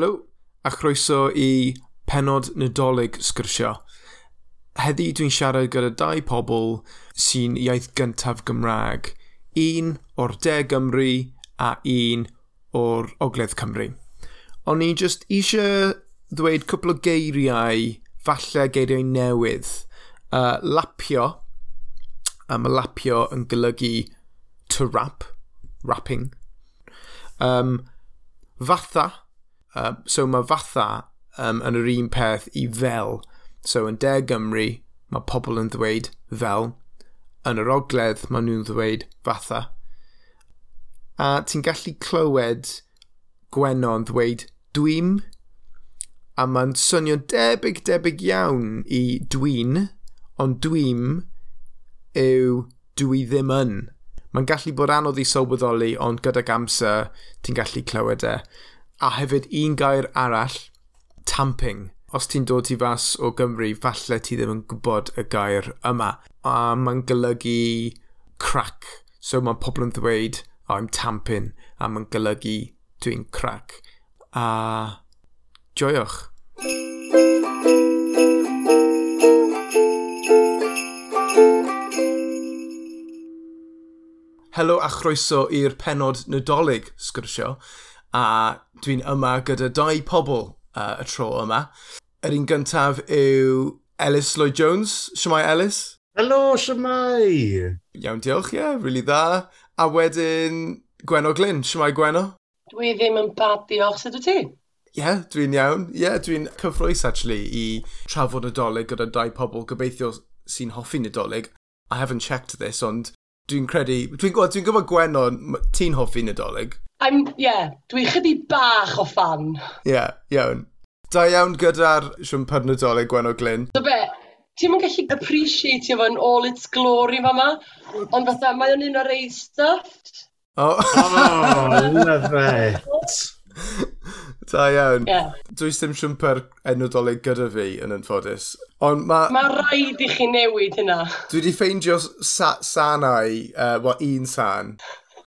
Helo, a chroeso i penod nadolig sgyrsio. Heddi dwi'n siarad gyda dau pobl sy'n iaith gyntaf Gymraeg. Un o'r De Gymru a un o'r Ogledd Cymru. O'n i just eisiau ddweud cwpl o geiriau, falle geiriau newydd. Uh, lapio, a mae lapio yn golygu to rap, rapping. Um, fatha, Uh, so mae fatha um, yn yr un peth i fel. So yn De Gymru, mae pobl yn ddweud fel. Yn yr ogledd, mae nhw'n ddweud fatha. A ti'n gallu clywed Gwenon ddweud dwi'n, a mae'n swnio debyg, debyg iawn i dwi'n, ond dwi'n yw dwi ddim yn. Mae'n gallu bod anodd i sylweddoli, ond gydag amser, ti'n gallu clywed e. A hefyd un gair arall, tamping. Os ti'n dod i fas o Gymru, falle ti ddim yn gwybod y gair yma. A mae'n golygu crack. So mae pobl yn ddweud, oh, I'm tamping, a mae'n golygu dwi'n crack. A joiwch. Helo a chroeso i'r penod nadolig sgwrsio a dwi'n yma gyda dau pobl uh, y tro yma. Yr un gyntaf yw Ellis Lloyd-Jones. Siamai Ellis? Helo, siamai! Iawn, diolch, ie, yeah, really dda. A wedyn Gweno Glyn. Siamai Gweno? Dwi ddim yn bad diolch, sut wyt ti? Ie, yeah, dwi'n iawn. Ie, yeah, dwi'n cyffroes, actually, i trafod nadolig gyda dau pobl gobeithio sy'n hoffi nadolig. I haven't checked this, ond dwi'n credu... Dwi'n dwi gwybod, dwi'n gwybod Gweno, ti'n hoffi nadolig. I'm, yeah, dwi chydig bach o fan. Ie, yeah, iawn. Da iawn gyda'r siwmper nadolig Gwenno Glyn. So be, ti'n mynd gallu appreciate fo yn all its glory fa ma, ond fatha, mae o'n un o'r ei stuffed. Oh, oh love it. Da iawn. Yeah. Does dim siwmper enodolig gyda fi yn ynffodus. Ond mae... Mae rhaid i chi newid hynna. Dwi wedi ffeindio sa sanau, uh, well, un san,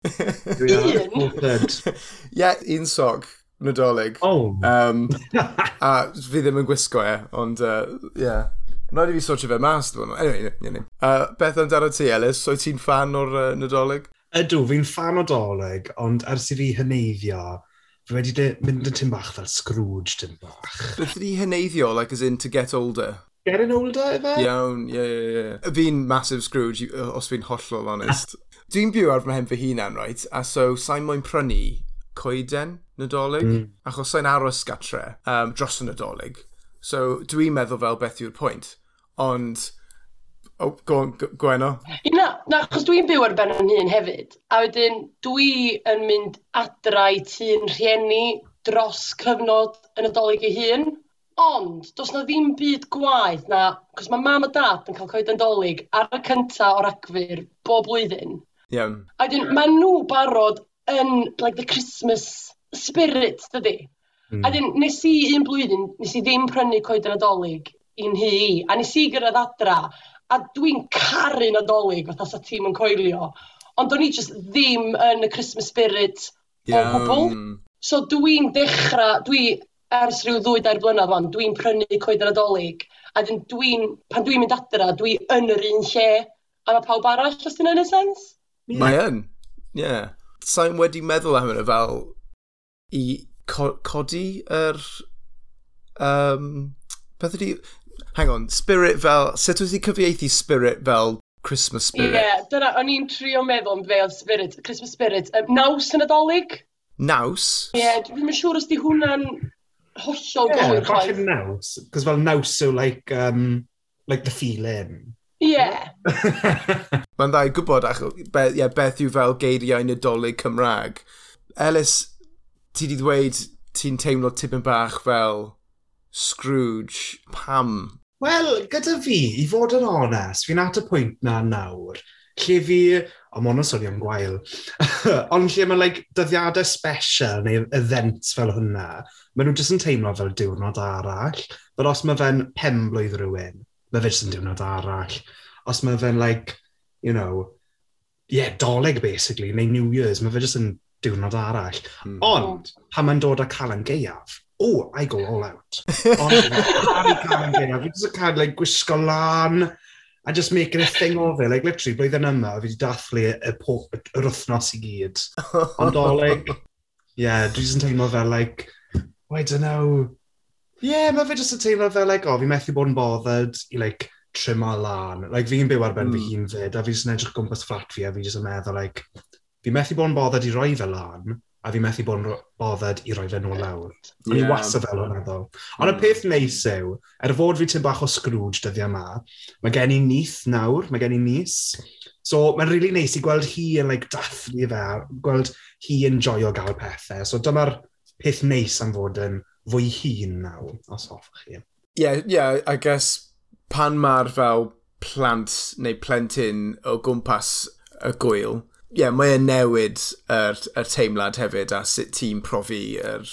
Un? Ie, un soc nadolig. Oh. Um, a fi ddim yn gwisgo e, ond ie. Uh, yeah. Rhaid i fi sortio fe mas, dwi'n Anyway, ie ni. Uh, Beth amdano ti, Elis? Oed ti'n fan o'r uh, nadolig? Ydw, fi'n fan o doleg, ond ers i fi hyneiddio, fi wedi de, mynd yn tym bach fel Scrooge tym bach. Beth ydi hyneiddio, like as in to get older? Getting older, efe? Iawn, ie, ie, ie. Fi'n massive Scrooge, os fi'n hollol honest. Dwi'n byw ar fy mhen fy hunan, right? A so, sa'n moyn prynu coeden nadolig, mm. achos sa'n aros gatre um, dros y nadolig. So, dwi'n meddwl fel beth yw'r pwynt. Ond, oh, go, go, gweno? Na, na, achos dwi'n byw ar ben yn hun hefyd. A wedyn, dwi yn mynd adra i rhieni dros cyfnod yn nadolig ei hun. Ond, does na ddim byd gwaith na, cos mae mam a dad yn cael coed yn dolyg ar y cyntaf o'r agfyr bob blwyddyn. Iawn. A dyn, mae nhw barod yn, like, the Christmas spirit, dydy. Mm. A dyn, nes i un blwyddyn, nes i ddim prynu coed yn adolyg i'n hi, i, a nes i gyrraedd adra, a dwi'n caru nadolig, fatha sa tîm yn coelio. Ond o'n i just ddim yn y Christmas spirit yeah. o gwbl. So dwi'n dechrau, dwi ers rhyw ddwy dair blynedd fan, dwi'n prynu coed yn adolyg. A dwi'n, pan dwi'n mynd adra, dwi yn yr un lle. A mae pawb arall, os dyna'n y sens? Yeah. Mae yn, ie. Yeah. Sa'n wedi meddwl am hynny fel i co codi yr... Um, beth ydi... Hang on, spirit fel... Sut wyt ti cyfieithu spirit fel Christmas spirit? Ie, yeah, dyna, o'n i'n trio meddwl am fe oedd spirit, Christmas spirit. Um, naws yn adolyg? Naws? Ie, yeah, dwi'n yn siŵr os di hwnna'n hollol yeah, gywir. Ie, naws. Cos fel naws yw like, um, like the feeling. Ie. Mae'n dda i gwybod ach, be, yeah, beth yw fel geiriau nadolig Cymraeg. Ellis, ti di ddweud ti'n teimlo tipyn bach fel Scrooge. Pam? Wel, gyda fi, i fod yn onest, fi'n at y pwynt na nawr, lle fi, o mon mono swnio'n gwael, ond lle mae like, dyddiadau special neu events fel hwnna, maen nhw jyst yn teimlo fel diwrnod arall, but os mae fe'n pen blwydd rhywun, mae fe jyst yn diwrnod arall. Os mae fe'n like, you know, yeah, doleg basically, neu New Year's, mae fe jyst yn diwrnod arall. Mm. Ond, oh. pan mae'n dod â Calan Gaeaf, oh, I go all out. Ond, Calan Gaeaf, fi'n just cael like, gwisgo lan, a just making a thing of it. Like, literally, blwyddyn yma, fi wedi dathlu y, yr wythnos i gyd. Ond doleg, yeah, dwi jyst yn teimlo fel, like, oh, I don't know, Ie, mae fe jyst yn teimlo fel like, o, oh, fi methu bod yn bothered i like trimo lan. Like fi'n byw ar ben mm. fy hmm. hun 'fyd, a fi jyst yn edrych gwmpas fflat fi a fi jyst yn meddwl like, fi methu bod yn bothered i roi fe lan, a fi methu bod yn ro- bothered i roi fe nôl lawr. O'n i wastad fel hwnna ddo. Ond y hmm. peth neis yw, er fod fi tipyn bach o Scrooge dyddiau yma, mae gen i nith nawr, mae gen i nis. So mae'n rili really neis i gweld hi yn like, dathlu fe, gweld hi yn joio gael pethau. So dyma'r peth neis am fod yn fwy hun naw, os hoffech chi. Yeah, yeah, I guess pan mae'r fel plant neu plentyn o gwmpas y gwyl, ie, yeah, mae e'n newid yr, yr teimlad hefyd a sut ti'n profi yr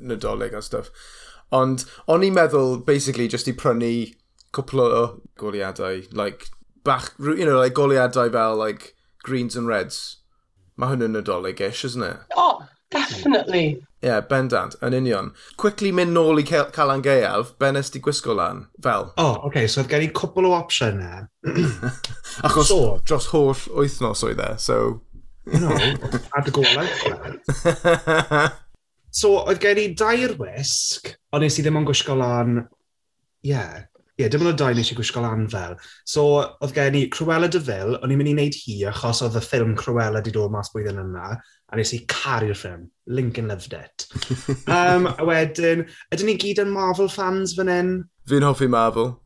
nadolig a stuff. Ond o'n i'n meddwl, basically, just i prynu cwpl o goliadau, like, bach, you know, like, goliadau fel, like, greens and reds. Mae hwn yn nadolig-ish, isn't it? Oh, Definitely. Ie, yeah, bendant, yn union. Quickly mynd nôl i Cal Calan Gaeaf, ben ys di gwisgo lan, fel? O, oh, oce, okay, so oedd gen i cwpl o opsiynau. Achos so, dros holl wythnos oedd e, so... no, ad y golau. so, oedd gen i dair wisg, ond nes i ddim yn gwisgo lan... Ie, yeah, Ie, dim ond y dau nes i gwisgo lan fel. So, oedd gen i Cruella de Vil, o'n i'n mynd i wneud hi achos oedd y ffilm Cruella 'di dod mas blwyddyn yna, a nes i caru'r ffilm. Lincoln loved it. um, a wedyn, ydyn ni gyd yn Marvel fans fan hyn? Fi'n hoffi Marvel.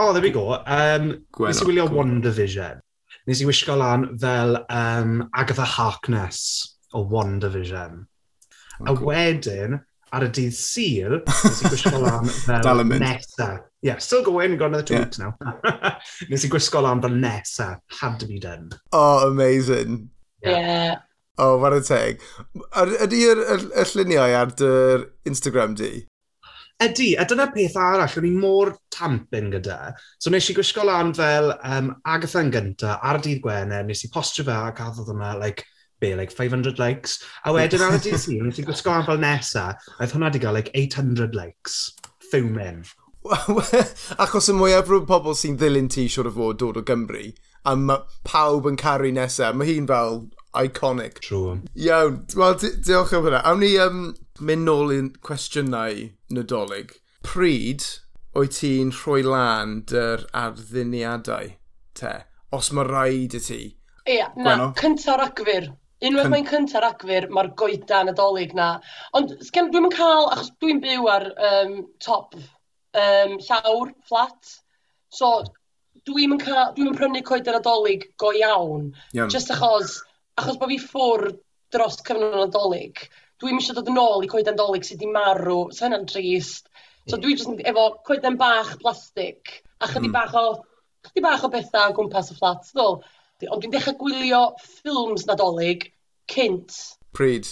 Oh, there we go. Um, nes i wylio WandaVision. Nes i wisgo lan fel um, Agatha Harkness o WandaVision. Oh, a wedyn, ar y dydd Sul, nes i gwisgo lan fel Nessa. Yeah, still going, got another two yeah. weeks now. Nes i gwisgo lan fel nesa, had to be done. Oh, amazing. Yeah. Oh, fan y teg. Ydy'r lluniau ar dy Instagram di? Ydy, a dyna peth arall, o'n i mor tampyn gyda. So nes i gwisgo lan fel um, Agatha yn gynta ar y dydd Gwener, nes i postio fe a cadwodd yna, like, be, like 500 likes. A wedyn ar y dydd Sul, nes i gwisgo lan fel nesa, a oedd hwnna wedi cael like 800 likes. Fuming. achos y mwyaf o pobl sy'n ddilyn ti siwr o fod dod o Gymru, a mae pawb yn caru nesaf, mae hi'n fel iconic. True. Iawn, wel, di diolch am hynna. Awn ni um, mynd nôl i'n cwestiynau nadolig. Pryd wyt ti'n rhoi lan dy'r arddiniadau te? Os mae rhaid i ti? Ie, yeah, na, cynta ragfyr. Unwaith Cyn... mae'n cynta ragfyr, mae'r goedan nadolig na. Ond sgen, dwi'm cael, achos dwi'n byw ar um, top um, llawr, flat. So, dwi'n yn, ca, prynu coed yr adolyg go iawn. iawn. Just achos, achos bod fi ffwr dros cyfnod adolyg, dwi'n eisiau dod yn ôl i coed adolyg sydd wedi marw. So, hynna'n trist. So, dwi jyst efo coeden bach plastig a chydig mm. bach o chdi bach o bethau o gwmpas y fflat, ddol. Ond dwi'n dechrau gwylio ffilms nadolig cynt. Pryd?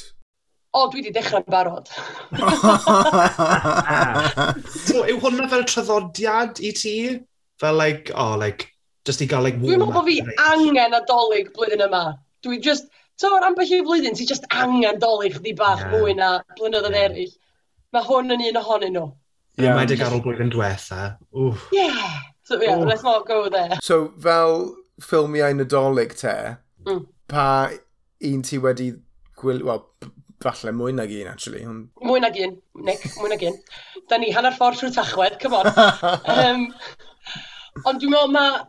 o, dwi wedi dechrau'n barod. so, yw hwnna fel traddodiad i ti? Fel, like, oh, like, just i gael, like, warm Dwi'n meddwl bod fi angen adolyg blwyddyn yma. Dwi just, so, ar ambell i flwyddyn, ti just angen dolyg chdi bach yeah. mwy na blynyddoedd yeah. eraill. Mae hwn yn un ohonyn nhw. Ie, yeah, mae wedi gael ôl blwyddyn diwetha. Ie, so, yeah, oh. let's not go there. So, fel ffilmiau nadolig te, mm. pa un ti wedi... Gwil... Wel, falle mwy nag un, actually. Ond... Mwy nag un, Nick, mwy nag un. da ni hanner ffordd trwy tachwedd, come on. um, ond dwi'n meddwl mae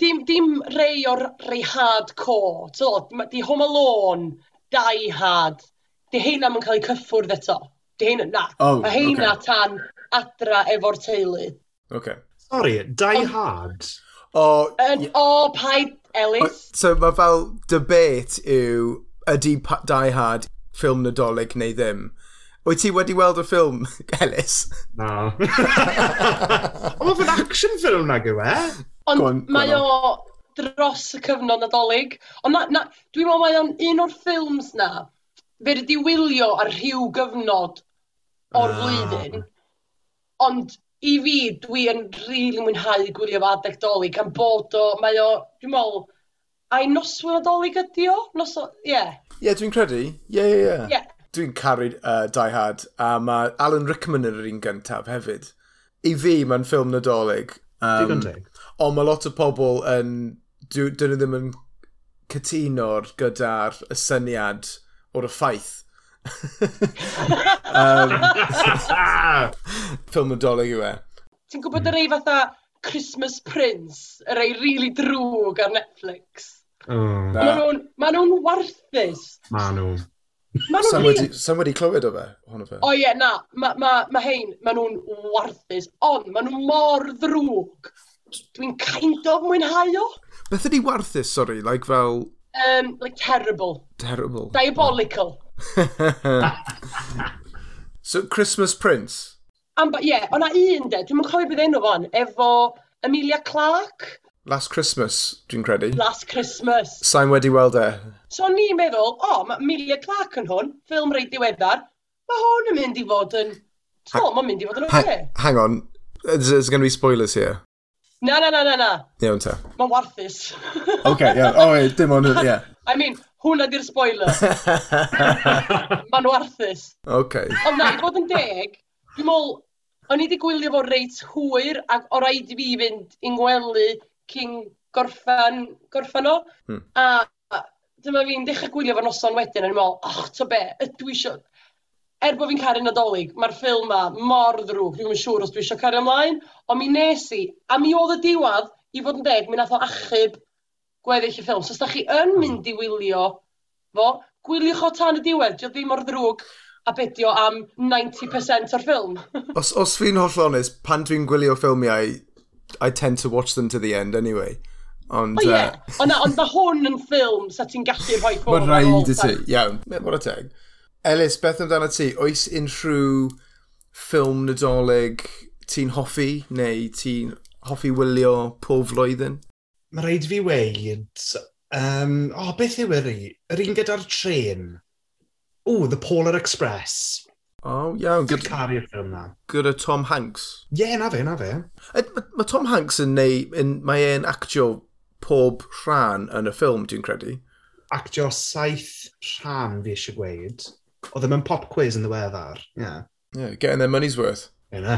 dim, dim rei o'r rei hardcore. So, di Home Alone, Die Hard, di heina yn cael eu cyffwrdd eto. Di heina, na. Oh, Mae heina okay. tan adra efo'r teulu. Okay. Sorry, Die Hard? O... Yn, o, paid Ellis. O, so mae fel debate yw, ydy Die Hard ffilm nadolig neu ddim. Wyt ti wedi weld y ffilm, Ellis? Na. Ond oedd yn action film nag yw e? Ond mae o dros y cyfnod nadolig. Ond na, na, dwi'n meddwl mae o'n un o'r ffilms na fe wedi wylio ar rhyw gyfnod o'r flwyddyn. Ond i fi, dwi yn rili really mwynhau gwylio fo adeg dolig am bod o, mae o, dwi'n meddwl, a'i noswyl nadolig ydi o? Noso, ie. Yeah. Ie, yeah, dwi'n credu. Ie, yeah, ie, yeah, ie. Yeah. Dwi'n caru uh, Die Hard, a um, mae Alan Rickman yn yr un gyntaf hefyd. I fi, mae'n ffilm nadolig. Um, Digon Ond mae lot o pobl yn... Dyn nhw ddim yn cytuno'r gyda'r y syniad o'r ffaith. um, ffilm nadolig yw e. Ti'n gwybod yr ei fatha Christmas Prince, yr ei rili really drwg ar Netflix? Oh. Maen nhw'n warthus. Maen nhw. Maen nhw'n wedi, Sam wedi clywed o fe? Hwn o fe? O ie, na. Mae ma, ma hein, maen nhw'n warthus. Ond, maen nhw mor ddrwg. Dwi'n kind of mwynhau o. Beth ydi warthus, sori? Like fel... Um, like terrible. Terrible. Diabolical. so, Christmas Prince? Ie, yeah, o'na un de, dwi'n mwyn cofio bydd enw fan, efo Emilia Clark. Last Christmas, dwi'n credu. Last Christmas. Sa'n wedi weld e. So ni'n meddwl, o, oh, mae Amelia Clark yn hwn, ffilm reit diweddar, mae hwn yn mynd i fod yn... So, mae'n mynd i fod yn oce. Okay. Ha hang on, there's going to be spoilers here. Na, na, na, na, na. Iawn ta. Mae'n warthus. Okay, yeah. Oh, e, dim ond, ie. I mean, hwnna di'r spoiler. mae'n warthus. okay. Ond na, i fod yn deg, dwi'n meddwl, o'n i wedi gwylio fo reit hwyr, ac o rhaid i fi fynd i'n gwely cyn gorffan, gorffan o. Hmm. A dyma fi'n dechrau gwylio fo'r noson wedyn, a ni'n meddwl, och, to be, ydw i eisiau... Er bod fi'n caru nadolig, mae'r ffilm ma mor ddrwg, dwi'n yn siŵr os dwi eisiau cario ymlaen, ond mi nes i, a mi oedd y diwad i fod yn deg, mi nath o achub gweddill y ffilm. So os da chi yn hmm. mynd i wylio fo, gwyliwch o tan y diwedd, dio ddim mor ddrwg a bedio am 90% o'r ffilm. os os fi'n holl onest, pan dwi'n gwylio ffilmiau, I tend to watch them to the end anyway. Ond... Oh, o ie, uh, ond mae hwn yn ffilm sa ti'n gallu rhoi ffwrdd. Mae'n rhaid i ti, iawn. Mae'n y teg. Elis, beth amdano ti? Oes unrhyw ffilm nadolig ti'n hoffi neu ti'n hoffi wylio pob flwyddyn? Mae rhaid fi weid... Um, o, oh, beth yw yr un? Yr un gyda'r tren? O, The Polar Express. O, oh, iawn. Gyda caru'r ffilm na. Gyda Tom Hanks. Ie, yeah, na fe, na fe. Mae ma Tom Hanks yn neu, mae e'n actio pob rhan yn y ffilm, dwi'n credu. Actio saith rhan fi eisiau gweud. Oedd e ddim yn pop quiz yn ddiweddar. Yeah. yeah, getting their money's worth. Yna.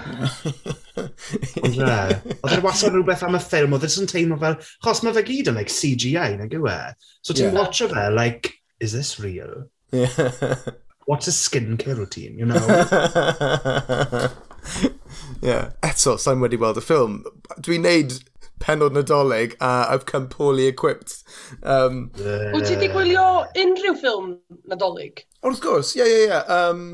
Oedd e. Oedd e'n wasa rhywbeth am y ffilm, oedd e'n teimlo fel... Chos mae fe gyd yn like, CGI, nag yw e? So ti'n yeah. watcho fe, like, is this real? Yeah. What's a skincare routine, you know? yeah. Eto, sa'n wedi weld y ffilm. Dwi'n neud penod nadolig a I've come poorly equipped. Um, uh... Wyt ti wedi gwylio unrhyw ffilm nadolig? Wrth gwrs, ie, ie, ie. Um,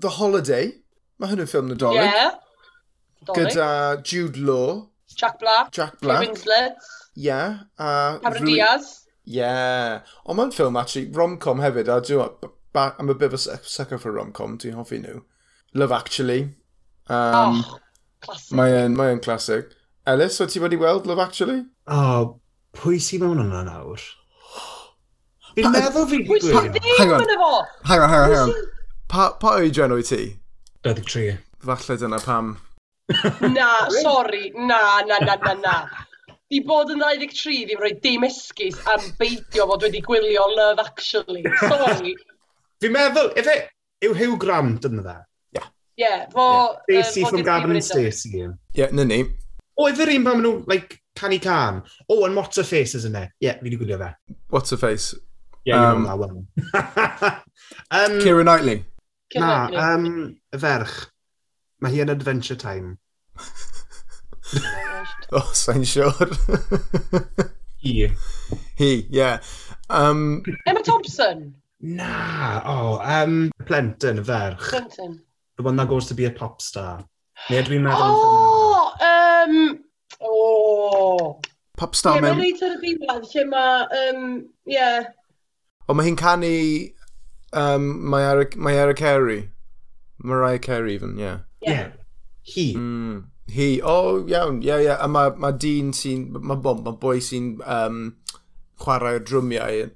The Holiday. Mae hwn yn ffilm nadolig. Ie. Yeah. Gyda Jude Law. Jack Black. Jack Black. Winslet. Ie. Yeah, a... Cameron Diaz. Ie. Yeah. Ond mae'n ffilm, actually, rom-com hefyd, a dwi'n back, I'm a bit of a sucker for rom-com, ti'n hoffi nhw. Love Actually. Um, oh, classic. Mae'n mae classic. Ellis, o ti wedi weld Love Actually? Oh, pwy sy'n mewn yna nawr? Fi'n meddwl fi Pwy sy'n ddim yn efo? Hang on, hang on, hang on. Pa, pa oedran o'i ti? 23. Falle dyna pam. na, sori, na, na, na, na, na. Di bod yn 23 ddim rhoi dim esgus am beidio fod wedi gwylio Love Actually. Sorry. Fi'n meddwl, efe, yw Hugh Grant yn dda? Ie. Ie, fo... Stacey from Gavin and Stacey. Ie, yeah, na ni. O, efe un pan maen nhw, like, canu can. O, oh, and What's Her Face, isn't it? E. Ie, yeah, fi wedi gwylio fe. What's Her Face? Ie, yeah, um, that one. um, Keira Knightley. Na, um, y ferch. Mae hi yn Adventure Time. o, oh, sa'n siwr. Hi. Hi, ie. Yeah. Um, Emma Thompson. Na, o, oh, um, plentyn, y ferch. Plentyn. The one that goes to be a pop star. Neu dwi'n meddwl... O! Um, o! Pop star mewn... Ie, mae'n reit ar y ddiwedd, lle mae... Um, yeah. O, mae hi'n canu... Um, mae ar y Carey. Mariah Carey, even, yeah. Ie. yeah. Hi. Mm, hi. O, oh, iawn, ie, yeah, ie. Yeah. A mae ma dyn sy'n... Mae bom, mae boi sy'n um, chwarae'r drwmiau.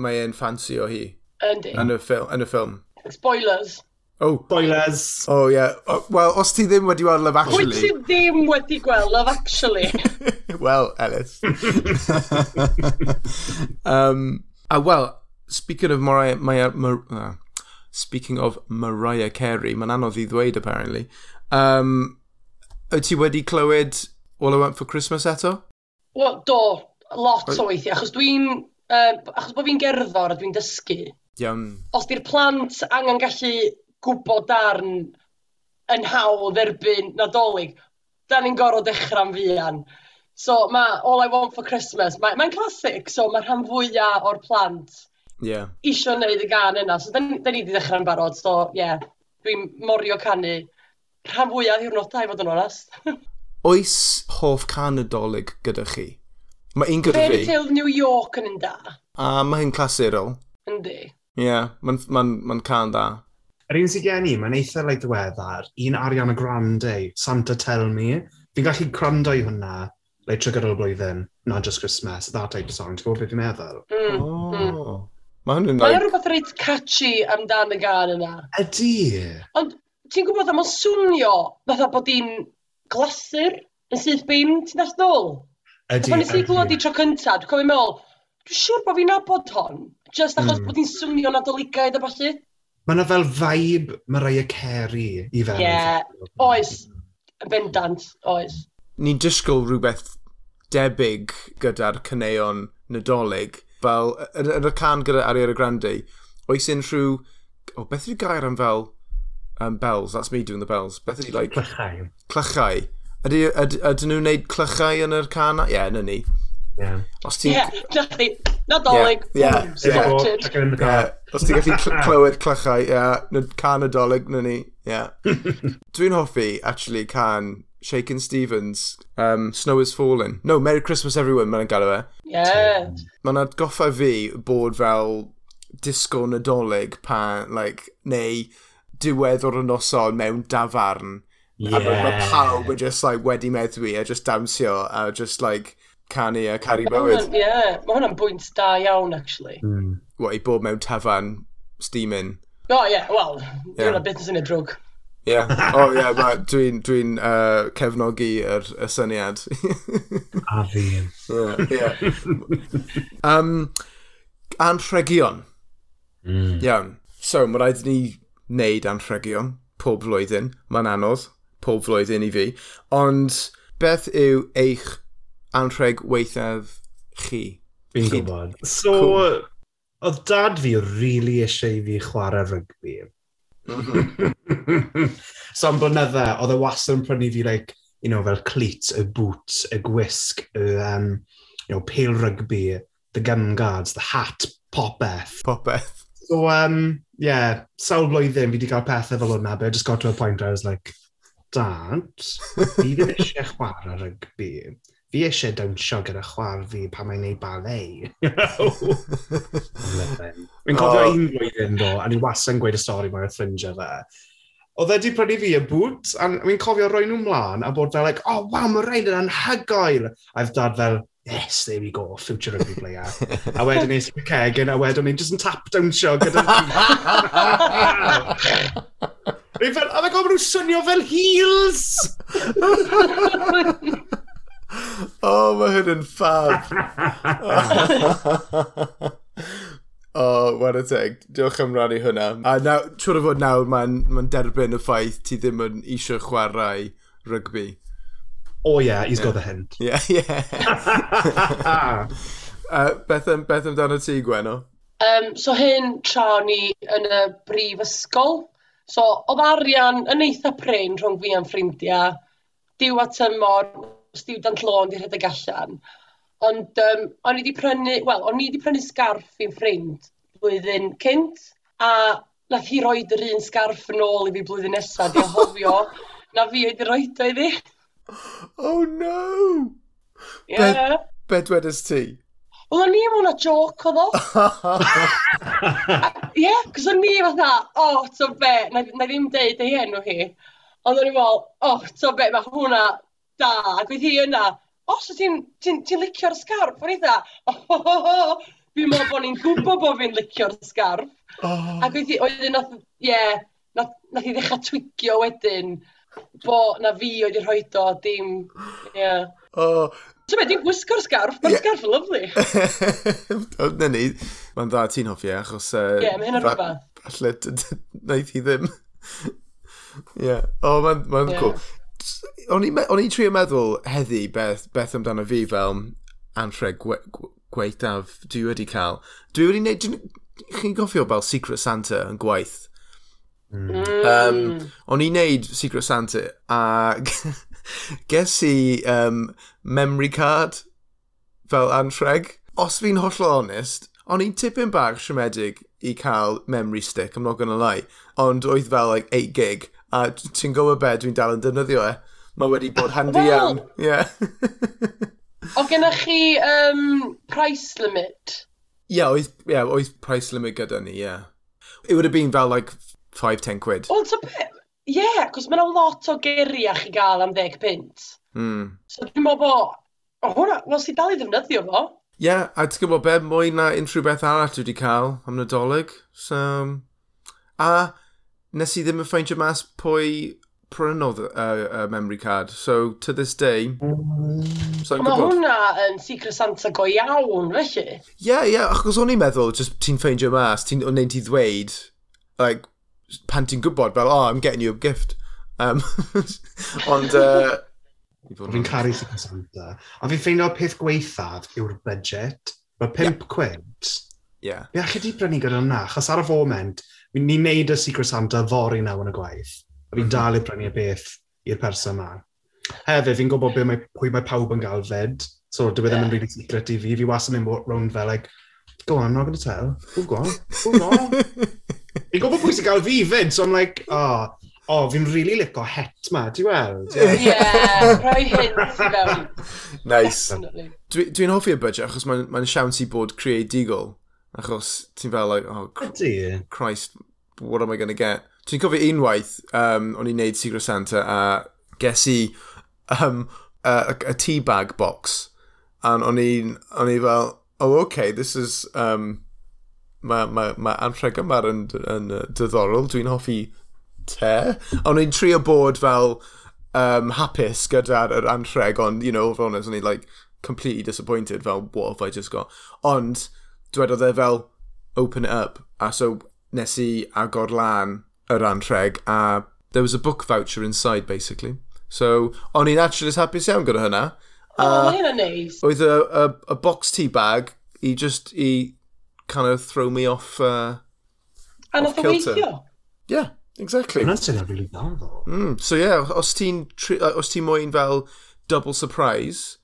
mae e'n ffansi o hi. Yndi. Yn y ffilm. Yn y ffilm. Spoilers. Oh. Spoilers. Oh. Yeah. Oh, Wel, os ti ddim wedi gweld Love Actually... Wyt ti ddim wedi gweld Love Actually. well, Ellis. um, uh, well, speaking of Mariah... Mariah Mar uh, speaking of Mariah Carey, mae'n anodd i ddweud, apparently. Um, wyt ti wedi clywed All I Want For Christmas eto? Wel, do. Lot o weithiau, achos dwi'n... Uh, achos bod fi'n gerddor a dwi'n dysgu, Diom... Os di'r plant angen gallu gwybod darn yn hawdd erbyn nadolig, da ni'n gorfod dechrau'n fuan. So mae All I Want For Christmas, mae'n mae classic, so mae rhan fwyaf o'r plant yeah. isio wneud y gan yna. So da ni wedi dechrau'n barod, so ie, yeah, dwi'n morio canu rhan fwyaf ddiwrnodau, fod yn onest. Oes hoff can nadolig gyda chi? Mae un gyda fi. Fairy Tale New York yn un da. A mae hyn clasurol. Yndi. Ie, yeah, mae'n ma ma can da. Yr un sy'n gen i, mae'n eitha like, ddiweddar, Un Ariana Grande, Santa Tell Me. Fi'n gallu crando i hwnna like, trwy gydol y blwyddyn, not just Christmas, that type of song. Ti'n gwybod beth fi'n meddwl? Mm, oh. Mm. Mae hwnnw'n... Mae like... rhywbeth reit catchy amdan y gan yna. Ydy. Ond ti'n gwybod am o'n swnio fatha bod hi'n glasur yn syth bin, ti'n dall ddol? Ydy, ydy. Pan nes i glwad i tro cyntaf, dwi'n cofio'n meddwl, dwi'n siŵr bod fi'n nabod hon. Just achos mm. bod hi'n swnio nadoligaidd a falle. Mae yna fel vibe Mariah Carey i fel. Ie, yeah. oes. Bendant, oes. Ni'n disgwyl rhywbeth debyg gyda'r cyneuon nadolig. Fel, yn y can gyda Ariana Grande, oes unrhyw... O, oh, beth yw'r gair am fel um, bells? That's me doing the bells. Beth ydy, like... Clychau. Clychau. Ydyn nhw'n neud clychau yn yr can? Ie, yeah, na ni. Yeah. Os ti'n... Yeah, Nadolig. Yeah. Yeah. Os ti'n gallu clywed clychau, yeah. Can Nadolig, na ni. Yeah. Dwi'n hoffi, actually, can Shakin' Stevens, um, Snow is Falling. No, Merry Christmas Everyone, mae'n galw e. Yeah. Mae'n atgoffa fi bod fel disgo nadolig pan, like, neu diwedd o'r noson mewn dafarn. Yeah. A mae pawb yn just like wedi meddwi a just dawnsio a just like canu a caru bywyd. Ie, yeah, mae hwnna'n bwynt da iawn, actually. Mm. What, i bod mewn tafan, steaming? O, oh, ie, yeah, wel, yeah. hwnna beth yn y drwg. Ie, yeah. o oh, ie, yeah, dwi'n dwi uh, cefnogi yr, y syniad. a fi. Ie, ie. Um, anrhegion. Mm. Iawn. So, mae rhaid ni wneud anrhegion pob flwyddyn. Mae'n anodd pob flwyddyn i fi. Ond beth yw eich anrheg weithaf chi. Fi'n gwybod. So, cool. Uh, oedd dad fi rili really eisiau fi chwarae rygbi. Mm -hmm. so am blynydde, oedd e wastad yn prynu fi, like, you know, fel cleats, y boots, y gwisg, y, um, you know, pale rugby, the gum guards, the hat, popeth. Popeth. So, um, yeah, sawl blwyddyn fi wedi cael pethau fel hwnna, but I just got to a point where I was like, Dad, fi ddim eisiau chwarae rygbi fi eisiau dawnsio gyda chwar fi pan mae'n neud ballet. Fi'n cofio oh. un blwyddyn do, a ni wastad yn gweud y stori 'ma wrth ffrindiau fe. Oedd e 'di prynu fi y boot, a fi'n cofio roi nhw mlaen, a bod fel like, oh, wow, ma' rhaid yn anhygoel!" A oedd Dad fel, "Yes, there we go, future rugby player." a wedyn nes i'r fy cegin, a wedyn ni'n just yn tap-dawnsio gyda fi. Fi fel, a mae'n gofyn nhw swnio fel heels! oh, mae hyn yn ffab. oh, what a teg. Diolch am rannu hwnna. A naw, trwy'r o fod nawr mae'n ma derbyn y ffaith ti ddim yn eisiau chwarae rygbi. Oh yeah, he's yeah. got the hint. Yeah, yeah. uh, beth, am, beth amdano ti, Gweno? Um, so hyn tra ni yn y brifysgol. So, oedd arian yn eitha prin rhwng fi a'n ffrindiau. Diw at y mor student loan 'di rhedeg allan, ond um, o'n i wedi prynu, wel, o'n i wedi prynu sgarff i'n ffrind blwyddyn cynt, a nath hi roid yr un sgarff yn ôl i fi blwyddyn nesaf, di anghofio na fi wedi roed o iddi. Oh no! Yeah. Be, be dwedais ti? Wel, o'n i mewn a joc oedd o. Ie, yeah, cos o'n i fatha, o, oh, to be, na, na ddim deud ei enw hi. Ond o'n i'n meddwl, o, oh, to be, mae hwnna da, ac oedd hi yna, o, so ti'n ti, ti licio'r sgarf? O'n i dda, o, oh, oh, oh, fi'n meddwl bod ni'n gwybod bod fi'n licio'r sgarf. Oh. Ac oedd hi, oedd hi, nath, ie, yeah, nath, nath hi ddechrau twigio wedyn, bo na fi oedd hi'n rhoi do, dim, ie. Yeah. Oh. So be, dwi'n gwisgo'r sgarf, mae'r yeah. sgarf yn lyflu. Na ni, mae'n dda ti'n hoffi, achos... E, ie, uh, yeah, mae hyn o'r rhywbeth. Falle, naeth hi ddim. Ie, yeah. o, oh, mae'n ma yeah. cool o'n i'n trio meddwl heddi beth, beth amdano fi fel antre gwe, gweithaf dwi wedi cael. Dwi wedi gwneud, chi'n goffio fel Secret Santa yn gwaith. Mm. Um, o'n i'n neud Secret Santa a ges i um, memory card fel antreg. Os fi'n hollol onest, o'n i'n tipyn bach siomedig i cael memory stick, I'm not gonna lie. Ond oedd fel like 8 gig a ti'n gwybod be, dwi'n dal yn defnyddio e. Mae wedi bod handi well, iawn. Yeah. o gennych chi um, price limit? Ie, yeah, oedd, yeah, oedd price limit gyda ni, ie. Yeah. It would have been fel, like, 5-10 quid. Wel, ta beth? Ie, yeah, cos mae'n lot o geiriau chi gael am 10 pint. Mm. So dwi'n meddwl bod, o hwnna, wel, si dal i ddefnyddio fo. Ie, yeah, a ti'n gwybod be, mwy na unrhyw beth arall dwi wedi cael am nadolig. So, a nes i ddim yn ffeindio mas pwy prynodd y uh, uh, memory card. So, to this day, so Mae hwnna yn Secret Santa go iawn, felly. Ie, yeah, ie, yeah, achos o'n i'n meddwl, just ti'n ffeindio mas, ti'n o'n neud i ddweud, like, pan ti'n gwybod, fel, oh, I'm getting you a gift. Um, ond... Uh, fi'n caru Secret Santa. A fi'n ffeindio peth gweithaf yw'r budget. Mae 5 yeah. quid. Ie. Yeah. Fi allai di brynu gyda hwnna, achos ar y foment, ni'n neud y Secret Santa fori nawr yn y gwaith. A fi'n mhm. dal i brynu y beth i'r person yma. Hefyd, fi'n gwybod be mae, pwy mae pawb yn gael 'fyd. So dwi e ddim yn really secret i fi. Fi was yn mynd round fel like, "Go on, I'm not going to tell. Move go on, move on." Fi'n gwybod pwy sy'n gael fi 'fyd, so I'm like, "Oh, oh fi'n really lico het 'ma, ti weld?" Ie, yeah, rhoi hints i fewn. Nice. Dwi'n dwi hoffi y budget achos mae'n mae siawns i bod creadigol. Achos ti'n fel, like, oh, cr Christ, what am I going to get? Ti'n cofio unwaith, um, o'n i'n neud Secret Santa, a ges i um, a, a, a tea bag box. And o'n i'n i fel, oh, okay, this is... Um, mae ma, ma anrheg yma yn, yn diddorol, dwi'n hoffi te. O'n i'n trio bod fel um, hapus gyda'r anrheg, ond, you know, fel o'n i'n like, completely disappointed, fel, what have I just got? Ond, dweud oedd e fel open it up. A so nes i agor lan yr antreg a there was a book voucher inside basically. So o'n i'n actually just hapus iawn gyda hynna. Oh, uh, nice. Oedd a, a, a box tea bag i just i kind of throw me off uh, And off kilter. Weithio. Yeah, exactly. Hwna sy'n really dda ddo. Mm, so yeah, os ti'n ti moyn fel double surprise,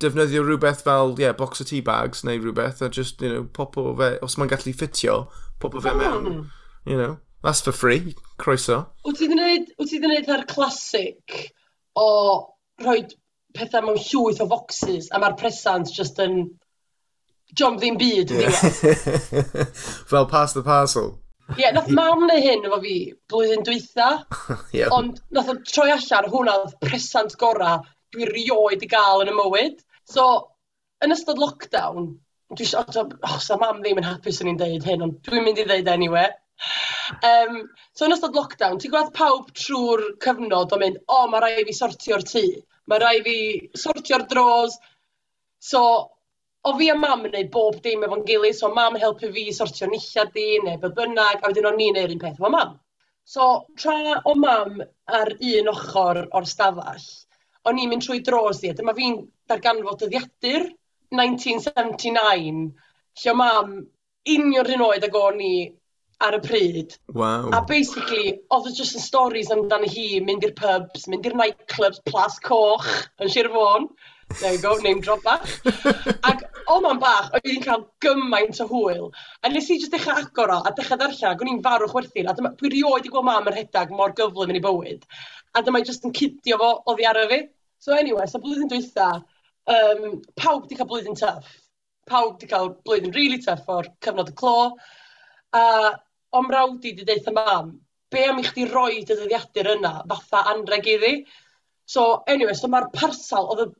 defnyddio rhywbeth fel, yeah, box o tea bags neu rhywbeth, a just, you know, popo fe, os mae'n gallu ffitio, popo fe mewn. Hmm. You know, that's for free, croeso. Wyt ti wedi gwneud ar classic o rhoi pethau mewn llwyth o foxes, a mae'r presant just yn... John ddim byd, yeah. Fel pass the parcel. Ie, yeah, nath mam neu hyn efo fi blwyddyn dwytha, yeah. ond nath o troi allan hwnna oedd presant gorau dwi rioed i gael yn y mywyd. So, yn ystod lockdown, dwi eisiau, Oh, sa mam ddim yn hapus yn i'n deud hyn, ond dwi'n mynd i ddeud anyway. Um, so, yn ystod lockdown, ti'n gweld pawb trwy'r cyfnod o mynd, o, oh, mae rai fi sortio'r tŷ, mae rai fi sortio'r dros. So, o fi a mam yn gwneud bob dim efo'n gilydd, so mam helpu fi sortio nillad di, neu beth bynnag, a wedyn o'n ni'n neud un peth efo mam. So, tra o mam ar un ochr o'r stafell, o'n i'n mynd trwy dros i, a dyma fi'n darganfod dyddiadur 1979, lle mam union rhan oed ag o'n i ar y pryd. Wow. A basically, oedd e just yn stories amdano hi, mynd i'r pubs, mynd i'r nightclubs, plas coch yn Sir Fôn there you go, name drop bach. Ac o man bach, oedd i'n cael gymaint o hwyl. A nes i jyst dechrau agor o, a dechrau ddarllen, ac o'n i'n farw chwerthin. A dyma, dwi rioed i gweld mam yn rhedag mor gyflym yn ei bywyd. A dyma i jyst yn cydio fo oddi ar y fi. So anyway, so blwyddyn dwytha, um, pawb di cael blwyddyn tuff. Pawb di cael blwyddyn really tuff o'r cyfnod y clo. A o'n mrawd i di deitha mam, be am i chdi roi dy ddyddiadur yna fatha anreg iddi? So, anyway, so mae'r parsal, oedd y,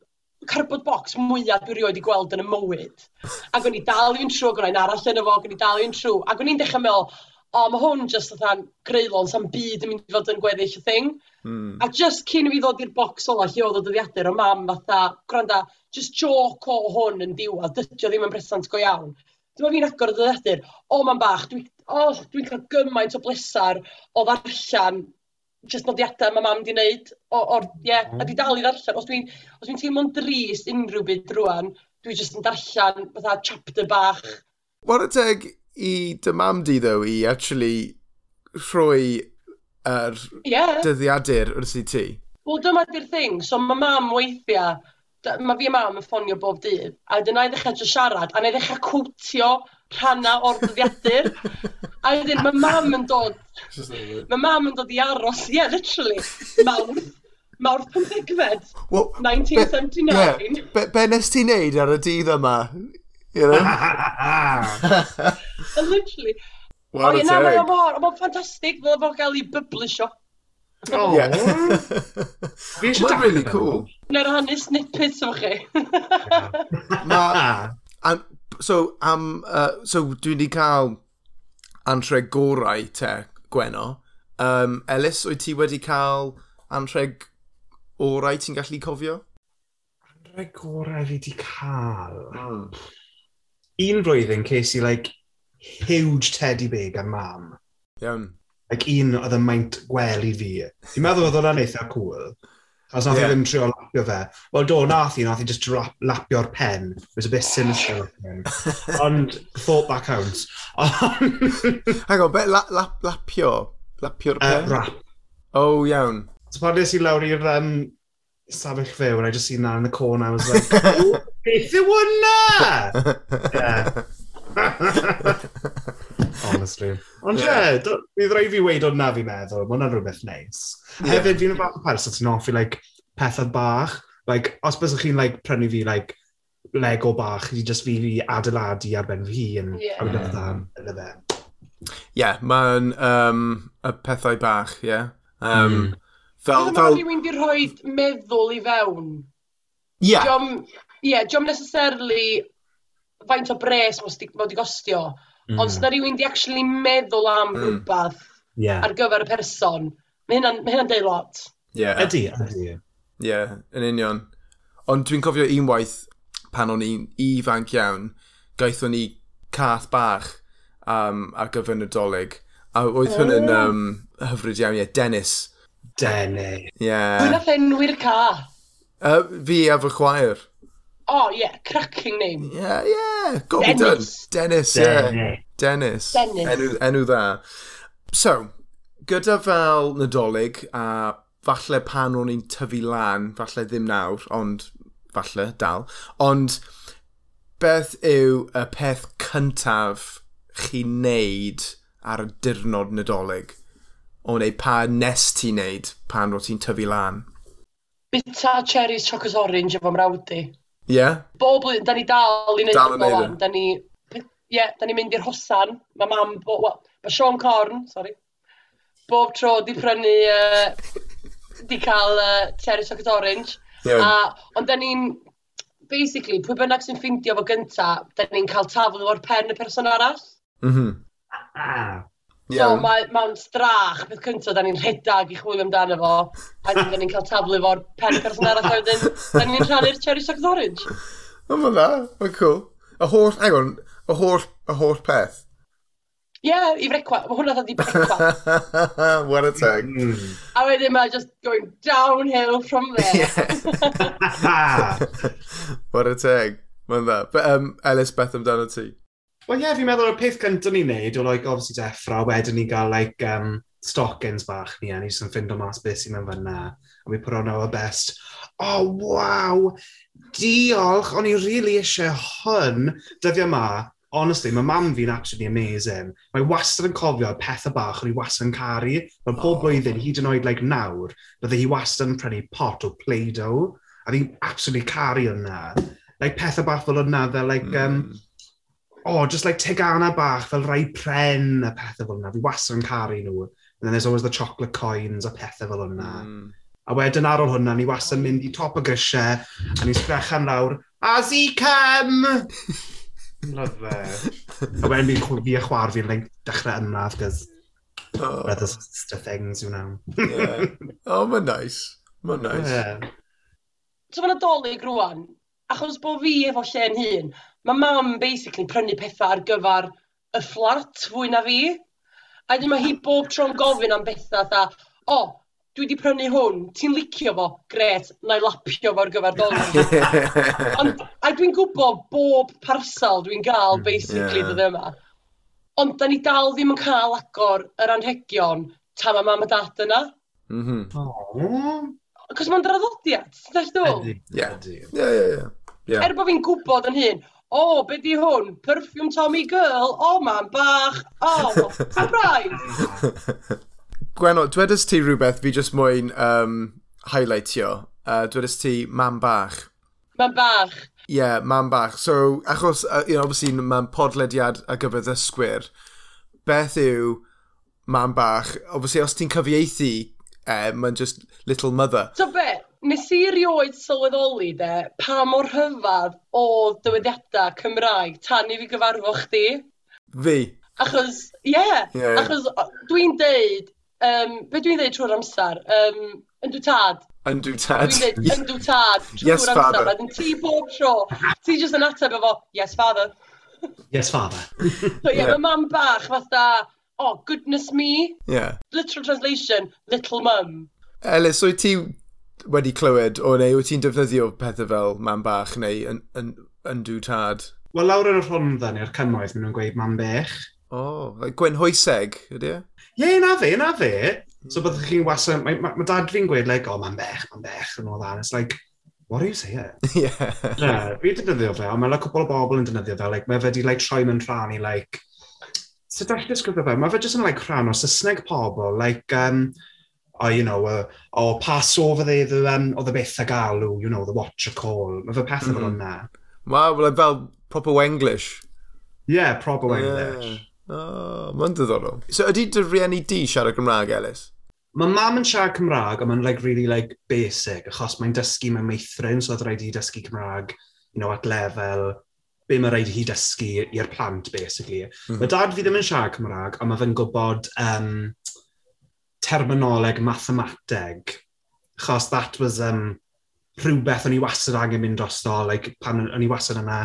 cardboard box mwyaf dwi rioed i gweld yn y mywyd. Ac o'n i dal i'n trw, ac o'n i'n arall yn y fo, ac o'n i dal i'n trw. Ac o'n i'n dechrau meddwl, o, mae hwn just oedd greulon, sa'n byd yn mynd i fod yn gweddill y thing. Mm. A just cyn i fi ddod i'r bocs ola lle oedd o dyddiadur o mam fatha, gwranda, just joc o hwn yn diwedd, dydio ddim yn bresant go iawn. Dyma fi'n agor o dyddiadur, o, mam bach, dwi'n oh, dwi cael gymaint o blesar o ddarllen just nodiadau mae mam 'di wneud o, o'r, ie, yeah, a di dal i ddarllen. Os dwi'n dwi teimlo'n drist unrhyw byd rwan, dwi just yn darllen fatha chapter bach. Wara teg i dy mam di, ddo, i actually rhoi yr er yeah. dyddiadur wrth i ti? Wel, dyma di'r thing. So, mae mam weithiau mae fi a mam yn ffonio bob dydd, a dyna i ddechrau jyst siarad, a na i ddechrau cwtio rhanna o'r dyddiadur. a wedyn mae mam yn dod, mae mam yn dod i aros, ie, yeah, literally, mawrth. Mawrth pymthegfed, well, 1979. Be, yeah, be, be nes ti'n neud ar y dydd yma? You know? literally. Wel, a na, mae'n ffantastig, fel fod gael ei byblisio. Oh. Yeah. Fi eisiau Mae'n really cool. Na'r hannu snippets o chi. Ma, am, so, am, uh, so dwi wedi cael antreg gorau te, Gweno. Um, Elis, wyt ti wedi cael antreg orau ti'n gallu cofio? Antreg gorau fi wedi cael. Mm. Un blwyddyn ces i, like, huge teddy bear gan mam. Iawn like un oedd yn maint gwely fi. Fi'n meddwl oedd hwnna'n eitha cool. Os nath yeah. i ddim trio lapio fe. Wel do, nath i, nath i just lapio'r pen. It was a bit sinister. Ond, thought that counts. Hang on, bet la, la, lapio? Lapio'r uh, pen? Uh, rap. Oh, iawn. So pan nes i lawr i'r um, safell fe, when I just seen that in the corner, I was like, beth yw hwnna? yeah honestly. Ond ie, bydd rhaid fi weid o'n na fi'n meddwl, mae hwnna'n rhywbeth neis. Yeah. Hefyd, fi'n y fath o person sy'n offi like, pethau bach. Like, os bys chi'n like, prynu fi like, Lego bach, i just fi fi adeiladu ar ben fi yn yeah. I would yn y fe. Ie, mae'n um, y pethau bach, ie. Yeah. Um, mm. Fel... Fel rhywun di rhoi meddwl i fewn. Ie. Yeah. Ie, yeah, diom necessarily faint o bres mae wedi gostio, Mm. Ond os na rhywun di actually meddwl am mm. rhywbeth yeah. ar gyfer y person, mae hynna'n hynna deud lot. Yeah. Ydy, ydy. Ie, yeah, yn union. Ond dwi'n cofio unwaith pan o'n i'n ifanc iawn, gaethon ni cath bach um, ar gyfer Nadolig. A oedd hwn yn um, hyfryd iawn, ie, yeah, Dennis. Dennis. Ie. Yeah. Hwna fenwyr ca. Uh, fi a fy chwaer oh yeah, cracking name. Yeah, yeah. Got Dennis. me done. Dennis, yeah. Dennis. Dennis. Dennis. Enw, enw dda. So, gyda fel nadolig a falle pan o'n i'n tyfu lan, falle ddim nawr, ond falle dal, ond beth yw y peth cyntaf chi'n neud ar y dirnod nadolig? O neu pa nes ti'n neud pan o ti'n tyfu lan? Bita cherries chocolate orange efo mrawd i. Yeah. Bob blwyddyn, da ni dal i wneud dal yn neud e. Da ni, ie, yeah, da ni mynd i'r hosan. Mae mam, bo, well, mae Sean Corn, sorry, bob tro di prynu, uh, di cael uh, cherry chocolate orange. Yeah. A, ond da ni'n, basically, pwy bynnag sy'n ffindio fo gynta, da ni'n cael taflu o'r pen y person arall. Mhm. Mm ah, ah. So mae'n ma strach, beth cyntaf, da ni'n rhedag i chwilio amdano fo, a da ni'n cael taflu fo'r pen person arall a wedyn, da ni'n rhannu'r cherry socks orange. O, mae'n dda, mae'n cool. Y holl, hang on, y holl, y holl peth. Ie, yeah, i frecwa, mae hwnna dod i brecwa. What a tag. Mm. A wedyn mae just going downhill from there. Yeah. What a tag. Mae'n dda. But, um, Ellis, beth amdano ti? Wel ie, yeah, fi'n meddwl y peth cyntaf ni'n neud yw like, obviously deffro, a wedyn ni gael like, um, stockings bach ni, a ni jyst yn ffindo mas beth sy'n mynd fyna. And we put on our best. Oh, wow! Diolch! O'n i really eisiau hwn dyddiau yma. Honestly, mae mam fi'n actually amazing. Mae wastad yn cofio pethau bach o'n i wastad yn caru. Mae pob oh. blwyddyn, hyd yn oed like, nawr, bydde hi wastad yn prynu pot o Play-Doh. A fi'n absolutely caru hwnna. Like, pethau bach fel hwnna, fel like, mm. um, hmm oh, just like tegana bach, fel rai pren a pethau fel 'na. Fi wastad yn caru nhw. And then there's always the chocolate coins a pethau fel hwnna. Hmm. A wedyn ar ôl hwnna, ni wastad yn mynd i top y grisiau, a ni'n sgrechan lawr, as he come! Love it. A wedyn fi'n chw- fi a chwar fi'n like, dechrau yna, cos... oh. we're the sister things, you know. yeah. Oh, mae'n nice. Mae'n nice. Yeah. So mae'n adolyg rwan, achos bod fi efo lle'n hun, mae mam basically prynu pethau ar gyfer y fflat fwy na fi. A wedyn mae hi bob tro'n gofyn am bethau, tha, o, oh, dwi wedi prynu hwn, ti'n licio fo? Gret, na i lapio fo ar gyfer dolar. Ond, a dwi'n gwybod bob parsel dwi'n gael, mm, basically, yeah. yma. Ond, da ni dal ddim yn cael agor yr anhegion tam a mam a dad yna. Mhm. Mm Cos mae'n draddodiad, ti'n dweud? Ie, ie, ie. Yeah. Er bod fi'n gwybod yn hun, o, oh, be di hwn? Perfume Tommy Girl? O, oh, man bach! O, oh, surprise! Gweno, dwedais ti rhywbeth fi jyst mwyn um, highlightio. Uh, dwedais ti man bach. Man bach. Ie, yeah, man bach. So, achos, uh, you know, obviously, mae'n podlediad ar gyfer ddysgwyr. Beth yw man bach? Obviously, os ti'n cyfieithu, eh, mae'n just little mother. So be? Nes i rioed sylweddoli de pa mor rhyfadd o dywediadau Cymraeg tan i fi gyfarfo chdi. Fi? Achos, ie, yeah, yeah, yeah. achos dwi'n deud, um, be dwi'n deud trwy'r amser, um, yn dwi tad. Yn dwi tad. Dwi'n deud, yn dwi tad trwy'r yes, amser. Father. Yn ti bob tro, ti jyst yn ateb efo, yes father. Yes father. so, yeah, yeah. mae mam bach fatha, oh goodness me. Yeah. Literal translation, little mum. Elis, wyt ti wedi clywed o neu wyt ti'n defnyddio pethau fel mam bach neu yn, yn, yn dŵ tad? Wel, lawr yn y rhondda neu'r cymoedd, maen nhw'n gweud mam bech. O, oh, like Gwen Hoeseg, ydy e? Ie, yeah, na fe, na fe. So hmm. byddwch chi'n wasa, mae, ma, ma dad fi'n gweud, like, o, oh, mam bech, mam bech, and all that. It's like, what are you saying? yeah. yeah, fi defnyddio fe, ond mae'n like, cwbl o bobl yn defnyddio fe, like, mae fe di, like, troi mewn rhan i, like, sut so, allai disgrifio fe? Mae fe jyst yn, like, rhan o Saesneg pobl, like, um, or you know, uh, or pass over there the, um, o the beth a galw, you know, the watch a call. Mae fe pethau fel yna. Mae fel fel proper Wenglish. Yeah, proper Wenglish. Yeah. Oh, mae'n diddorol. So ydy dy rieni di siarad Gymraeg, Elis? Mae mam yn siarad Cymraeg, ond mae'n like, really like, basic, achos mae'n dysgu mewn meithrin, so oedd rhaid i dysgu Cymraeg you know, at lefel be mae rhaid i hi dysgu i'r plant, basically. Mm -hmm. Mae dad fi ddim yn siarad Cymraeg, ond mae fe'n gwybod um, terminoleg mathemateg. achos that was um, rhywbeth o'n i wastad angen mynd drosto, like, pan o'n i wastad yna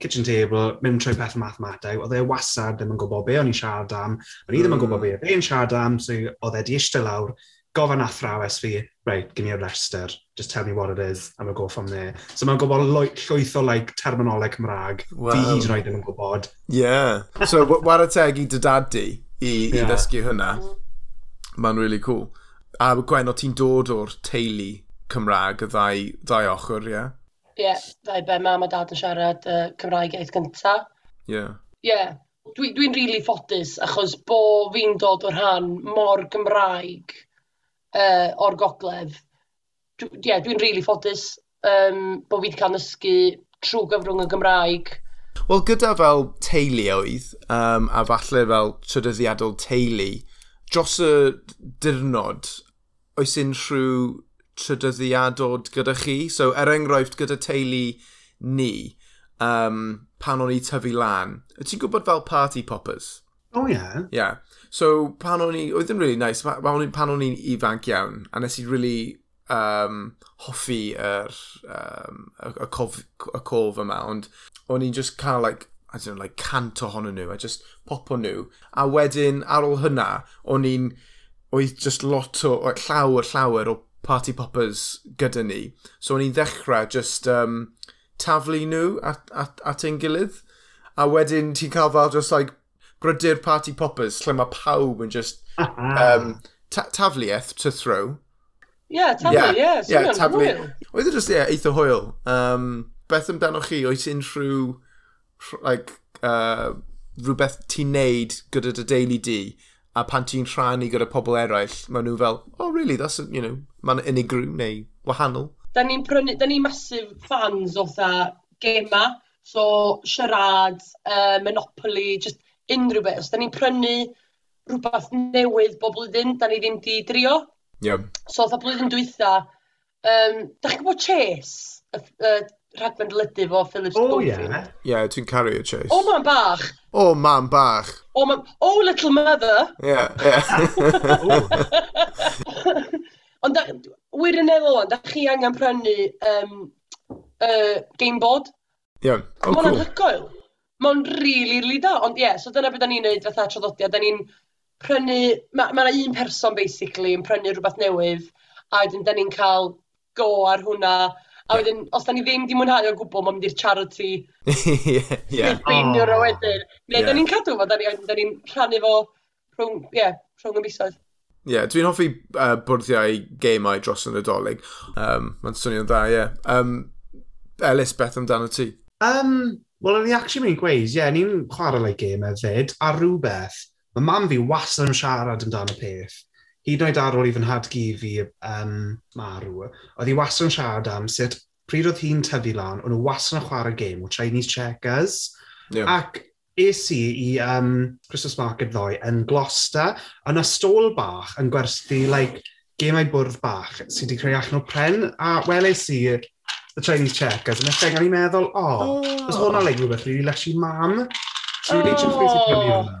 kitchen table, mynd trwy peth mathemateg, oedd e wastad ddim yn gwybod be o'n i siarad am, o'n i ddim yn gwybod mm. be o'n i'n siarad am, so oedd e di eistedd lawr, gofyn athrawes fi, right, give me a rester, just tell me what it is, and we'll go from there. So mae'n gwybod llwyth o like, terminoleg Cymraeg, wow. fi hyd yn oed ddim yn gwybod. Yeah, so warateg i dy dad di i, yeah. i ddysgu hynna? Mae'n really cool. A Gwen, o ti'n dod o'r teulu Cymraeg, y ddau, ddau ochr, ie? Yeah? Ie, yeah, ddau be mam a dad yn siarad uh, Cymraeg iaith gynta. Ie. Yeah. Ie. Yeah. Dwi'n dwi, rili really ffodus, achos bo fi'n dod o'r rhan mor Gymraeg uh, o'r gogledd. Ie, dwi, yeah, dwi'n rili really ffodus um, bo fi wedi cael nysgu trwy gyfrwng y Gymraeg. Wel, gyda fel teuluoedd, um, a falle fel trydyddiadol teulu, dros y dirnod, oes unrhyw trydyddiadod gyda chi? So, er enghraifft gyda teulu ni, um, pan o'n i tyfu lan, ti'n gwybod fel party poppers? O, oh, ie. Yeah. yeah. So, pan o'n i, oedd yn really nice, pan o'n i'n ifanc iawn, a nes i really um, hoffi yr, um, y, y, cof, y cof yma, ond o'n i'n just cael, like, I don't know, like cant ohonyn nhw, a just popo nhw. A wedyn, ar ôl hynna, o'n i'n, oedd just lot o, o llawer, llawer o party poppers gyda ni. So o'n i'n ddechrau just um, taflu nhw at, at, at ein gilydd. A wedyn ti'n cael fel just like brydyr party poppers lle mae pawb yn just um, ta tafliaeth to throw. Yeah, taflu, yeah. Yeah, yeah taflu. Oedd e just, yeah, eitha hwyl. Um, beth amdano chi? Oes unrhyw like, uh, rhywbeth ti'n neud gyda dy deulu di, a pan ti'n rhannu gyda pobl eraill, maen nhw fel, oh really, that's, a, you know, mae'n unigryw neu wahanol. Da ni'n prynu, da ni'n masif fans o tha gema, so siarad, uh, monopoly, just unrhyw beth. Os da ni'n prynu rhywbeth newydd bob blwyddyn, da ni ddim di drio. Ie. Yeah. So, tha blwyddyn dwytha, um, da chi'n gwybod Chase, y, y, rhagfynd lydyf fo Philip Schofield. O oh, ie. yeah, dwi'n caru y Chase. O, mam bach. O, mam bach. O, mam... O, little mother. Ie, ie. Ond, wir yn eddol, da chi angen prynu um, uh, Gameboard. Ie, yeah. oh, Mae'n cool. anhygoel. Mae'n rili, really, rili da. Ond ie, yeah, so dyna beth da ni'n neud fatha traddodiad. Da ni'n prynu... Mae yna ma un person, basically, yn prynu rhywbeth newydd. A wedyn da ni'n cael go ar hwnna A wedyn, os da ni ddim di mwynhau o gwbl, mae'n mynd i'r charity. Ie, ie. Ffeinio ro wedyn. Ne, Ie. da ni'n cadw fo, da ni'n ni rhannu fo rhwng, ie, yeah, rhwng y misoedd. Ie, yeah, dwi'n hoffi uh, bwrddiau gemau dros yn y dolyg. Um, Mae'n swnio'n dda, ie. Yeah. Um, Elis, beth amdano ti? Um, Wel, o'n i actually mynd i gweud, ie, yeah, ni'n chwarae like game hefyd, a rhywbeth, mae mam fi wastad yn siarad amdano peth hyd yn oed ar ôl i fy nhadgu fi um, marw, oedd hi wastad yn siarad am sut pryd oedd hi'n tyfu lan, o'n nhw wastad yn chwarae game o Chinese Checkers. Yeah. Ac es i i um, Christmas Market ddoe yn Gloucester, yn y stôl bach yn gwerthu like, gemau bwrdd bach sydd wedi creu allan o pren, a weles i the Chinese Checkers, yn effeithio, a ni'n meddwl, o, oh, oh. hwnna like rhywbeth really leshy mam? Rwy'n oh. really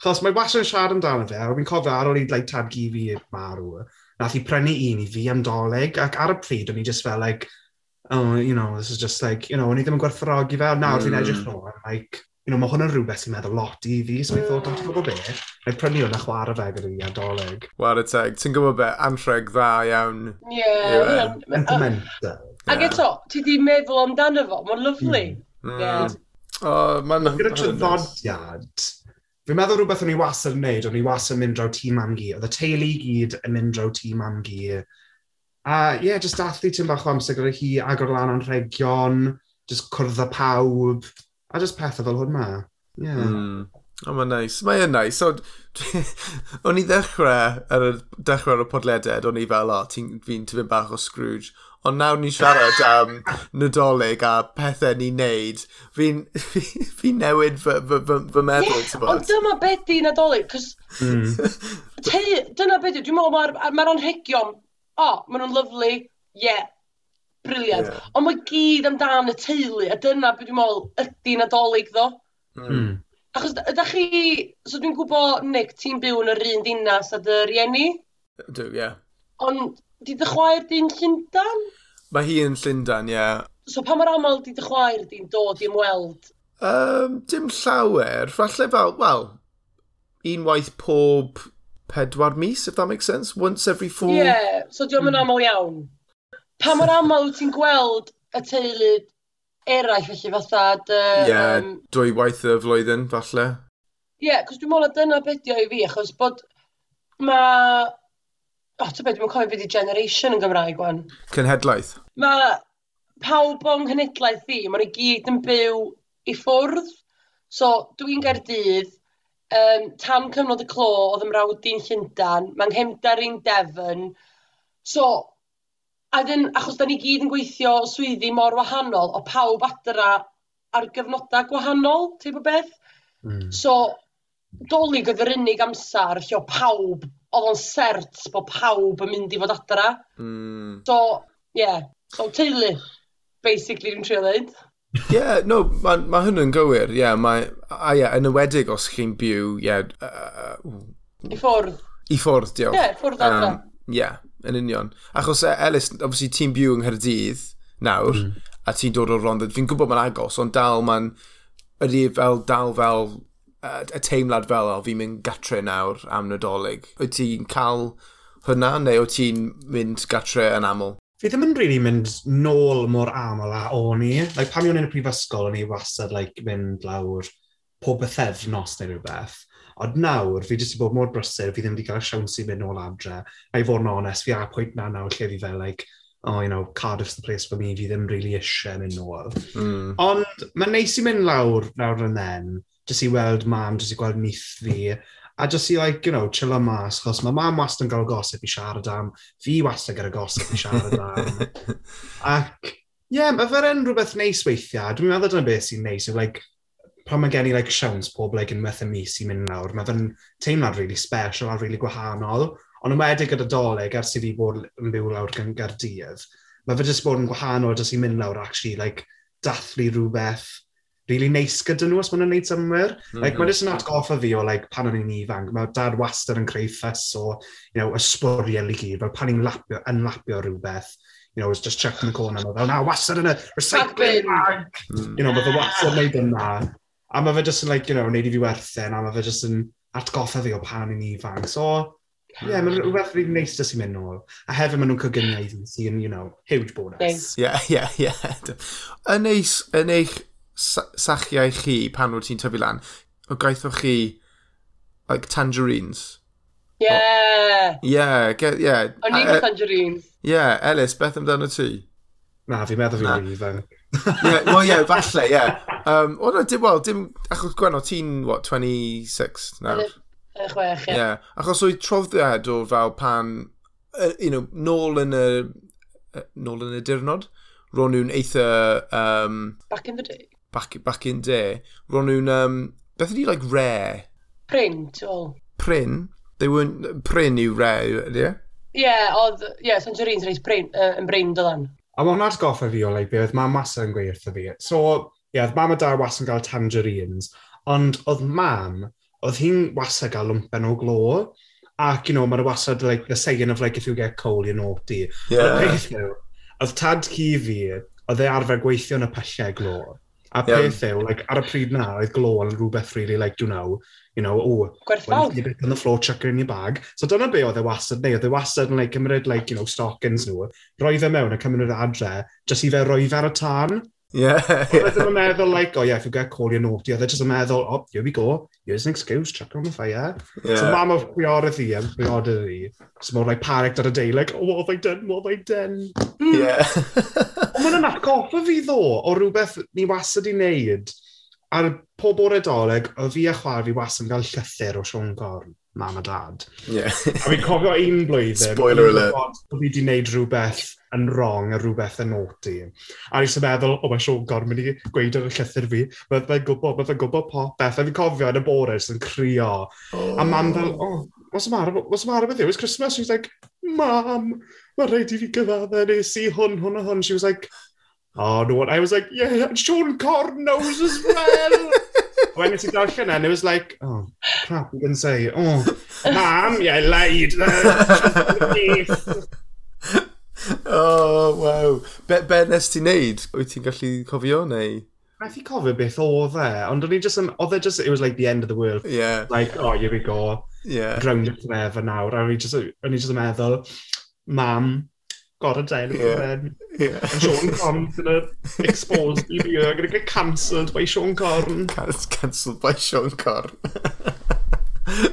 Chos mae wastad yn siarad amdano fe, a fi'n cofio ar ôl i like, tadcu fi marw, nath i prynu un i fi am doleg, ac ar y pryd o'n i just fel like, oh, you know, this is just like, you know, o'n i ddim yn gwerthfawrogi fel, nawr fi'n mm. edrych nôl, like, you know, mae hwn yn rhywbeth sy'n meddwl lot i fi, so I thought, oh, ti'n gwybod be? Neu prynu hwn a chwarae fe gyda fi ar doleg. Wel, y teg, ti'n gwybod be, anrheg dda iawn. Ie. Yeah, Implementer. Ac eto, ti di meddwl amdano fo, mae'n lyflu. Mm. Yeah. Mm. Oh, mae'n... Gyda traddodiad Fi'n meddwl rhywbeth o'n i wastad yn neud, o'n i wastad yn mynd draw tîm mam gi. Oedd y teulu i gyd yn mynd draw tîm mam gi. A ie, yeah, just dathlu tipyn bach o amser gyda hi, agor lan o'n rhegion, just cwrdd â pawb, a just pethau fel hwnna. Ie. Yeah. Mm. O, mae'n neis. Mae e'n neis. So, o'n i ddechrau ar y, dechrau ar y podleded, o'n i fel, o, oh, fi'n bach o Scrooge. Ond nawr ni'n siarad am nadolig a pethau ni'n neud, fi'n fi, fi newid fy, fy, fy, fy meddwl. Yeah, ond dyma beth di nadolig, cos mm. te, dyna beth di, dwi'n meddwl mae'r ma, r, ma r anhegion, o, oh, maen nhw'n lyflu, ie, yeah, briliant. Yeah. Ond mae gyd amdan y teulu, a dyna beth dwi'n meddwl ydy nadolig ddo. Mm. Achos ydych chi, so dwi'n gwybod Nick, ti'n byw yn yr un dinas a dy rieni? Dw, ie. Yeah. Ond di dy chwaer di'n Llundan? Mae hi yn Llundan, ie. Yeah. So pa mor aml di dy chwaer di'n dod i ymweld? Um, dim llawer. Falle fel, wel, unwaith pob pedwar mis, if that makes sense. Once every four... Ie, yeah, so diolch yn mm. aml iawn. Pa mor aml wyt ti'n gweld y teulu eraill, felly fatha... Ie, yeah, um, dwy waith y flwyddyn, falle. Ie, yeah, cos dwi'n meddwl na dyna beth i fi, achos bod... Mae o, oh, beth, dwi'n cofio beth i Generation yn Gymraeg, gwan. Cynhedlaeth? Mae pawb o'n cynhedlaeth fi, maen nhw gyd yn byw i ffwrdd. So, dwi'n Gerdydd, um, tan cyfnod y clo oedd ymrawdi'n Llundan, mae'n nghemdar i'n Devon. So, a dyn, achos da ni gyd yn gweithio swyddi mor wahanol, o pawb adra ar gyfnodau gwahanol, teip o beth. Mm. So, dolyg oedd yr unig amser lle o pawb oedd o'n sert bod pawb yn mynd i fod adra. Mm. So, ie. Yeah. So, teulu, basically, dwi'n trio dweud. Ie, yeah, no, mae ma hwnnw'n gywir, ie. Yeah, mae, a ie, yeah, yn ywedig os chi'n byw, ie... Yeah, uh, I ffwrdd. I ffwrdd, diolch. Ie, yeah, ffwrdd adra. Um, yeah, yn union. Achos e, uh, Elis, obviously, ti'n byw yng Nghyrdydd nawr, mm. a ti'n dod o'r Rondda. Fi'n gwybod mae'n agos, ond dal mae'n... Ydy fel, dal fel y teimlad fel o, fi'n mynd gatre nawr am nadolig. Wyt ti'n cael hwnna neu wyt ti'n mynd gatre yn aml? Fi ddim yn really mynd nôl mor aml a o'n i. Like, pan i o'n i'n y prifysgol, o'n i wastad like, mynd lawr pob bythefnos neu rhywbeth. Ond nawr, fi jyst i bod mor brysur, fi ddim wedi cael y siawns i mynd nôl adre. A i fod yn onest, fi ar y pwynt na nawr lle fi fel, like, oh, you know, Cardiff's the place for me, fi ddim really eisiau mynd nôl. Mm. Ond mae'n neis i mynd lawr nawr yn then, jyst i weld mam, jyst i gweld nith fi, a jyst i like, you know, chill am mas, chos mae mam wastad yn cael gosip i siarad am, fi wastad gyda gosip i siarad am. Ac, ie, yeah, mae fe'n enw rhywbeth neis weithiau. Dwi'n meddwl dyna beth sy'n neis, yw like, pan mae gen i like, siawns pob like, unwaith y mis i mynd nawr, mae fe'n teimlad really special a really gwahanol. Ond yn wedi gyda doleg, ers i fi bod yn byw lawr gan Gaerdydd, mae fe jyst bod yn gwahanol jyst i mynd lawr actually like, dathlu rhywbeth really neis gyda nhw os maen nhw'n neud symwyr. Mm. Mm-hmm. Like, mae jyst yn atgoffa fi o like, pan o'n i'n ifanc, mae dad wastad yn creu ffys o you know, ysbwriel i gyd, fel pan i'n lapio, lapio rhywbeth, you know, was just chucked in the corner, mae fel, na, wastad yn y recycling bag! Mm. You know, mae fe wastad yn neud yna. A mae fe just yn, like, you know, neud i fi werthyn, a mae fe just yn atgoffa fi o pan o'n i'n ifanc. So, Ie, yeah, mae'n rhywbeth rydyn neis jyst i mynd nôl. A hefyd maen nhw'n cogyniau sy'n, you know, huge bonus. Ie, ie, ie. Yn eich, yn eich sachiau chi pan wyt ti'n tyfu lan, o gaethoch chi like tangerines. Yeah. Ie, yeah, yeah. O'n i'n e-, tangerines. Ie, yeah, Ellis, beth amdano ti? Na, fi'n meddwl fi'n rili fan. yeah, well, yeah, falle, yeah. Um, o, no, dim, well, dim, achos Gwenno, ti'n, what, 26 nawr? Chwech, ie. Yeah. Achos o'i trofdiad o fel pan, uh, you know, nôl yn y, uh, nôl yn y dirnod, ro'n nhw'n eitha... Um, Back in the day? back, back in day, ro'n nhw'n, um, beth ydi, like, rare? Pryn, tol. Pryn? They weren't, pryn yw rare, ydy e? Ie, oedd, ie, Tangerines reis pryn, uh, yn bryn dylan. A mae hwnna'n goffa fi o, like, beth oedd masa yn gweithio wrtho fi. So, ie, yeah, mam a dad was yn cael tangerines, ond oedd mam, oedd hi'n wasa gael lwmpen o glo. Ac, you know, mae'n wastad, like, the saying of, like, if you get cold, you're naughty. Yeah. Oedd peth nhw, oedd tad ci fi, oedd e arfer gweithio yn y pyllau glo. A yeah. peth yw, like, ar y pryd na, oedd glo yn rhywbeth really, like, you know, you know, oh, Gwerthfawr. Well, on the floor, chuck it in your bag. So dyna be oedd e wastad neu, oedd e wastad yn, like, cymryd, like, you know, stockings nhw, roi fe mewn a cymryd adre, jyst i fe roi fe ar y tân. Yeah. Oedd e ddim yn meddwl, like, oh yeah, if you get called, you're naughty. Oedd e yn meddwl, oh, here we go, here's an excuse, chuck on the fire. Yeah. So mam o priorydd i, yn priorydd i, so more like panicked ar y day, like, oh, what have I done, what have I done? Mm. Yeah. Ond mae'n atgoffa fi ddo, o rhywbeth ni wastad i wneud, ar pob o'r adolyg, o fi a chwar fi wastad yn cael llythyr o Sean Corn mam a dad. Yeah. a fi'n cofio un blwyddyn... Spoiler alert. Fi wedi gwneud rhywbeth yn wrong a rhywbeth yn naughty. A ni'n sy'n meddwl, o oh, mae Sean Gorm yn i gweud ar y llythyr fi, mae'n gwybod, mae'n gwybod popeth. A fi'n cofio yn y bore sy'n crio. Oh. A mam fel, oh, what's the matter, what's the matter with you? It's Christmas. She's like, mam, mae rhaid i fi gyfadda nes i hwn, hwn a hwn. She was like, oh no. I was like, yeah, Sean Corn knows as well. when it's i darllen and it was like, oh, crap, you can say, oh, mam, yeah, I lied. oh, wow. Be, be nes ti'n neud? Wyt ti'n gallu cofio neu? Methu cofio beth oedd e, ond o'n i just, oedd e just, it was like the end of the world. Yeah. Like, oh, here we go. Yeah. Grounded forever nawr. A o'n i just, o'n i just yn meddwl, mam, got gorau delio. Yeah. Um, Sean Corn's gonna expose me. I'm gonna get cancelled by Sean Corn. Cancelled by Sean Corn.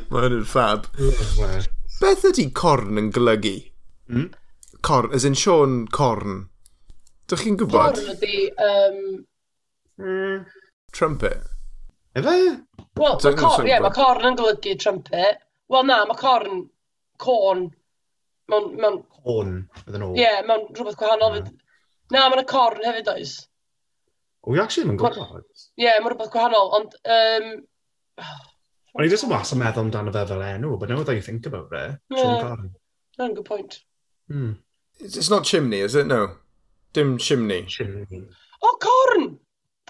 Mae hwn yn ffab. Beth ydy corn yn golygu? Mm? Corn, as in Sean Corn. Dych chi'n gwybod? Corn ydy... Um... Mm. Trumpet. Efe? Wel, mae corn, yeah, ma corn yn golygu trumpet. Wel na, mae corn... Corn Mewn... mewn... Corn, fydden nhw. Ie, yeah, mewn rhywbeth gwahanol. Yeah. Na, mae'n y corn hefyd oes. O, i actually ddim yn gwybod. Ie, yeah, mae'n rhywbeth gwahanol, ond... Um... O'n i jyst yn was yn meddwl amdano fe fel enw, but now that you think about it, yeah. Sean Corn. That's a good point. Hmm. It's not chimney, is it? No. Dim chimney. Chimney. O, oh, corn!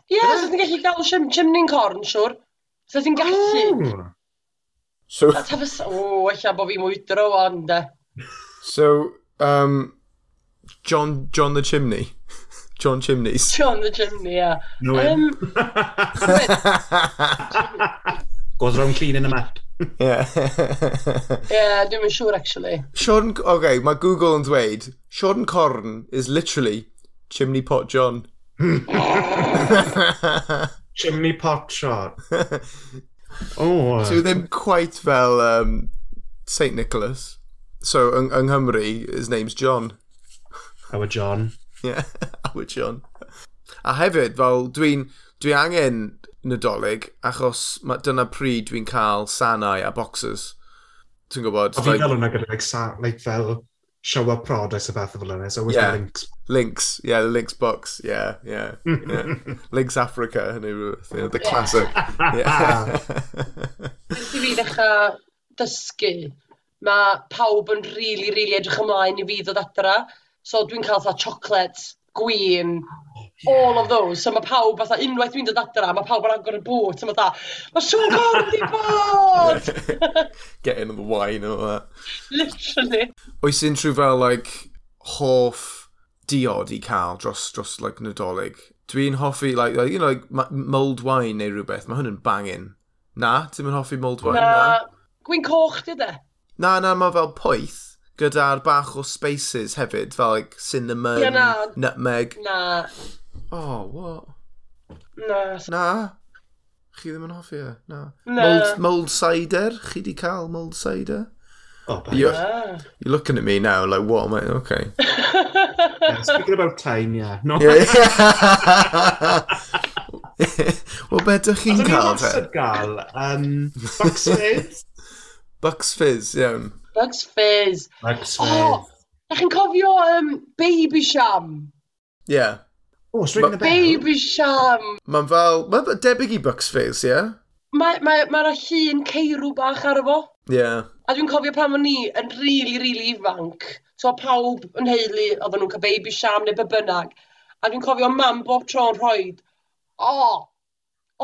Ie, yeah, so ti'n gallu gael chim chimney'n corn, siwr. So ti'n gallu. Oh. So... Let's have a... O, oh, eich bod fi mwydro, ond... So, um, John, John the Chimney. John Chimneys. John the Chimney, yeah. No um, Goes round cleaning the map. Yeah. yeah, dwi'n yn siŵr, actually. Sean, okay, mae Google yn dweud, Sean Corn is literally Chimney Pot John. Chimney Pot Shot. oh. So uh. ddim quite fel um, St Nicholas. So, yng, yng Nghymru, his name's John. Our John. yeah, our John. A hefyd, fel dwi'n dwi angen nadolig, achos ma, dyna pryd dwi'n cael sanau a boxers. Ti'n gwybod? O, fi'n cael hwnna gyda, like, sa, like, fel show up products a beth o fel yna, so always yeah. links. Links, yeah, the links box, yeah, yeah. yeah. links Africa, hynny, you know, the classic. Yeah. Ah. fi ddechrau dysgu mae pawb yn rili, rili edrych ymlaen i fi ddod adra. So dwi'n cael fatha chocolate, gwin, oh, yeah. all of those. So mae pawb fatha, unwaith dwi'n dod adra, mae pawb yn agor y bwt, a mae da, mae Sean Conn di bod! Getting the wine and all that. Literally. Oes unrhyw fel, like, hoff diod i cael dros, dros like, nadolig? Dwi'n hoffi, like, like, you know, like, mulled wine neu rhywbeth, mae hwn yn bangin. Na, ti'n mynd hoffi mulled wine? Na, na. gwyn coch di de. Na, na, mae fel poeth gyda'r bach o spaces hefyd, fel like, cinnamon, yeah, na. nutmeg. Na. Oh, what? Na. Na? Chi ddim yn hoffi e? Na. na. Mold, mold cider? Chi di cael mold cider? Oh, you're, yeah. you're looking at me now like, what am I? Okay. yeah, speaking about time, yeah. No. yeah, yeah. Wel, be ydych chi'n cael? Oedden ni'n gael um, vaccines. Bucks Fizz, iawn. Bugs Fizz. Bugs Fizz. Oh, da chi'n cofio um, Baby Sham? Ie. Yeah. Oh, it's ringing a bell. Baby Sham. Mae'n fel, mae'n debyg i Bucks Fizz, ie? Yeah? Mae'r ma, ma, ma llun ceirw bach ar efo. Ie. Yeah. A dwi'n cofio pan o'n ni yn rili, really, rili really ifanc. So pawb yn heili, oedden nhw'n cael baby sham neu bynnag. A dwi'n cofio mam bob tro'n rhoi, o, oh,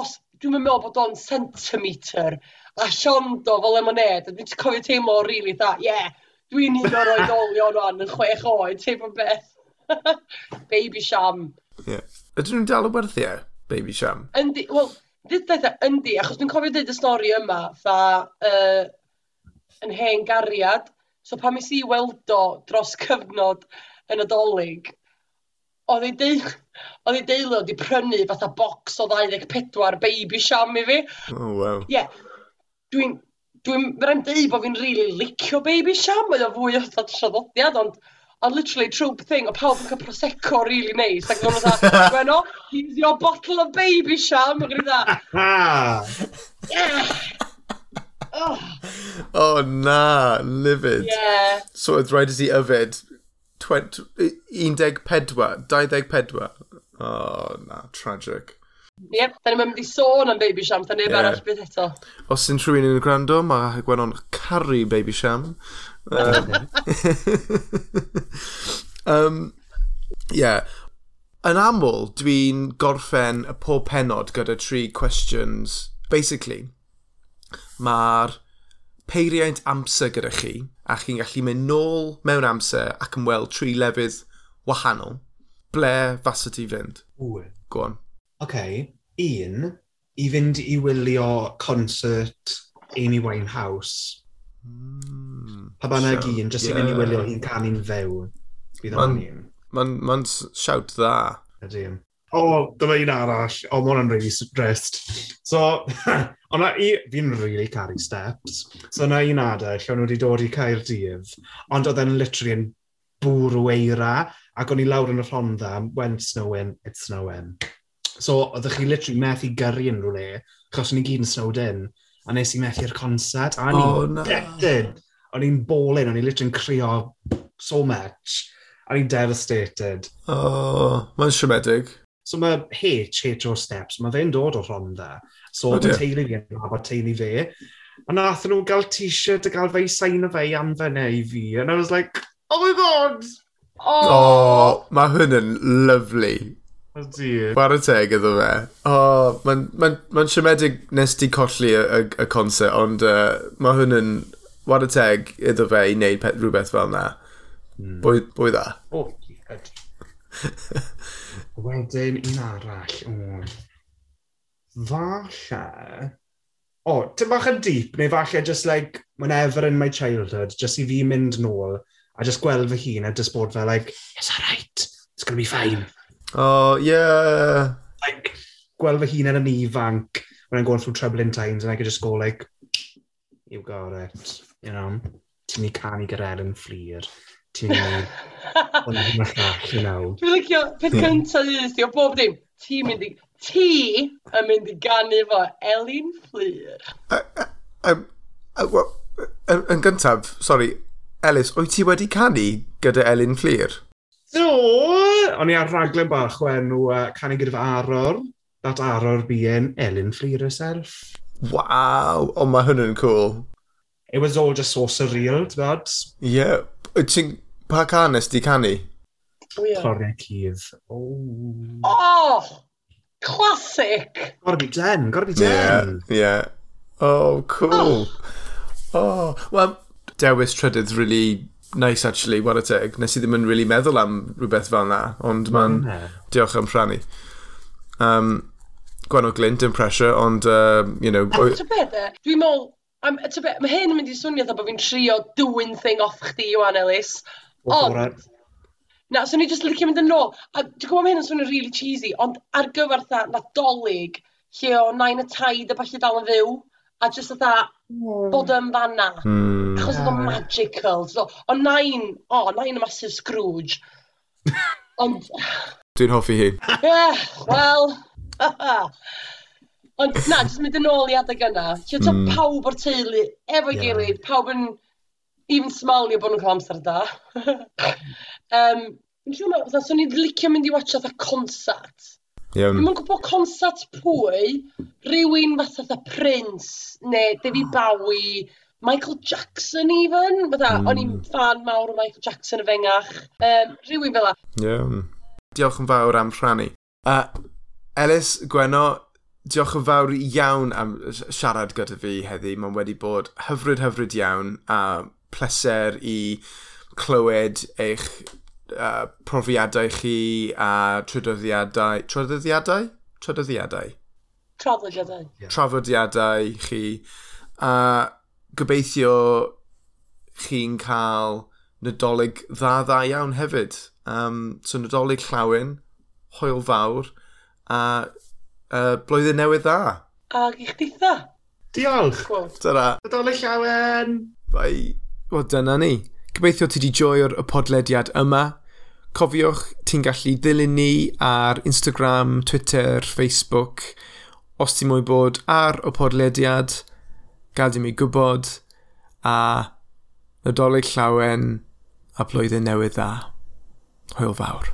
os dwi'n meddwl bod o'n centimetr a Siondo fel lemonade, a dwi'n cofio teimlo rili dda, ie, yeah, dwi'n un o'r oedolion o'n yn chwech oed, teimlo beth. baby Sham. Yeah. Ydyn nhw'n dal y werthiau, Baby Sham? Yndi, wel, dyddaeth yndi, achos dwi'n cofio dweud y stori yma, tha, uh, yn hen gariad, so pan mis i weld o dros cyfnod yn y dolyg, oedd ei deil... Oedd ei deulu wedi prynu fatha bocs o 24 baby sham i fi. Oh, wow. Ie, yeah, dwi'n... Dwi'n... Mae'n rhaid deud bod fi'n rili really licio Baby Sham. Mae o fwy o dod traddodiad, ond... Ond literally, trwb thing, o pawb yn cael prosecco really nice, Ac o'n dda, Gweno, here's your bottle of Baby Sham. Ac o'n dda, Oh. oh na, livid. Yeah. So oedd rhaid i si yfed 14, 24, 24. Oh na, tragic. Ie, da ni'n mynd i sôn am Baby Sham, da neb yeah. arall beth eto. Os yn rhywun yn gwrando, mae Gwenon caru Baby Sham. Um, um, yeah. Yn aml, dwi'n gorffen y pob penod gyda tri questions. Basically, mae'r peiriant amser gyda chi, a chi'n gallu mynd nôl mewn amser ac yn weld tri lefydd wahanol. Ble fasa ti fynd? Ww. Go on. Ocê, un i fynd i wylio concert Amy Winehouse. Mm, Pa bynnag un, jyst i fynd i wylio hi'n canu'n fyw. Bydd o'n un. Mae'n ma siawt dda. Ydy. O, oh, dyma un arall. O, oh, mae hwnna'n really stressed. So, o'na i... Fi'n really caru steps. So, o'na un adeg lle o'n nhw wedi dod i Caerdydd, ond oedd e'n literally yn bwrw eira, ac o'n i lawr yn y Rhondda, when it's snowing, it's snowing. So, oeddech chi literally methu gyrru unrhyw le, achos o'n i gyd yn snowed in, a nes i methu'r concert, a ni'n oh, no. deptyn. O'n i'n bolin, o'n i'n literally'n crio so much. A i'n devastated. Oh, mae'n siomedig. So mae H, H o steps, mae fe'n dod o Rhonda. So oh, mae teulu fi yn abod teulu fe. A nath nhw gael t-shirt a gael fe i sain o fe i anfynau i fi. And I was like, oh my god! Oh, oh mae hwn yn lovely. Chwarae teg iddo fe. O, oh, mae'n ma ma, siomedig nes di colli y, y, y concert, ond uh, mae hwn yn chwarae teg iddo fe i wneud pet, rhywbeth fel yna. Mm. Bwy, bwy dda? O, oh, Wedyn, un arall. O. Falle... O, oh, tym bach yn deep, neu falle just like, whenever in my childhood, just i fi mynd nôl a just gweld fy hun a just bod fel like, it's alright, it's gonna be fine. Oh, yeah. Like, gweld fy hun yn yn ifanc when I'm going through troubling times and I could just go like, you got it, you know. Ti'n ni canu gyda Ellen Fleer. Ti'n ni... i hwn yn llall, you know. Dwi'n licio, peth hmm. cyntaf ydy, o bob dim, ti'n mynd i, ti yn mynd i ganu fo Elin Fflyr. Yn gyntaf, sori, Elis, wyt ti wedi canu gyda Elin Fleer? So, o'n i ar raglen bach o enw uh, Canu Gyda Fy Arwr. That Aror being Ellen Fleer herself. Waw, ond oh, mae hwnnw'n cool. It was all just so surreal, ti'n Ie. Ti'n, pa can di canu? Oh, yeah. Cloriau Cydd. Oh! Oh! Classic! Gotta be den, gotta be den. Yeah, yeah. Oh, cool. Oh, oh. well, dewis trydydd really nice actually, what a teg. Nes i ddim yn really meddwl am rhywbeth fel na, ond ma'n mm. diolch am rhannu. Um, Gwan o Glint yn pressure, ond, uh, you know... A ti'n beth e? Dwi'n meddwl, mae hyn yn mynd i swnio dda bod fi'n trio doing thing off chdi, Iwan Ellis. Ond, na, so ni just licio mynd yn ôl. A dwi'n gwybod mae hyn yn swnio really cheesy, ond ar gyfer tha, na dolyg, lle o nain y taid a falle dal yn fyw a jyst fatha mm. bod hmm. yn fanna. Mm. Achos yeah. oedd o'n magical. So, o nain, o oh, nain y masif Scrooge. Ond... Dwi'n hoffi hi. yeah, well... Ond na, jyst mynd yn ôl i adeg yna. Lle to mm. pawb o'r teulu, efo'i yeah. gilydd, pawb yn... Even smalio bod nhw'n cael amser da. um, Dwi'n siŵr mewn, swn i'n licio mynd i watcha fatha concert. Iawn. Dwi'n gwybod concert pwy, rhywun fath fatha Prince, neu David hmm. Bowie, Michael Jackson even, fatha, mm. o'n i'n fan mawr o Michael Jackson y fengach, um, rhywun fel la. Iawn. Diolch yn fawr am rhannu. Uh, Elis, Gweno, diolch yn fawr iawn am siarad gyda fi heddi. Mae'n wedi bod hyfryd hyfryd iawn a pleser i clywed eich uh, profiadau chi a trydyddiadau... Trydyddiadau? Trydyddiadau? Trafodiadau. Yeah. Trafodiadau chi. A gobeithio chi'n cael nadolig dda dda iawn hefyd. Um, so nadolig llawn, hoel fawr, a uh, blwyddyn newydd dda. Ac i dda. Diolch. Dyna. Nadolig llawn. Bai, wel dyna ni. Gobeithio ti di joio'r y podlediad yma. Cofiwch, ti'n gallu dilyn ni ar Instagram, Twitter, Facebook. Os ti'n mwy bod ar y podlediad, gadw mi gwybod a nadolig llawen a blwyddyn newydd dda. Hwyl fawr.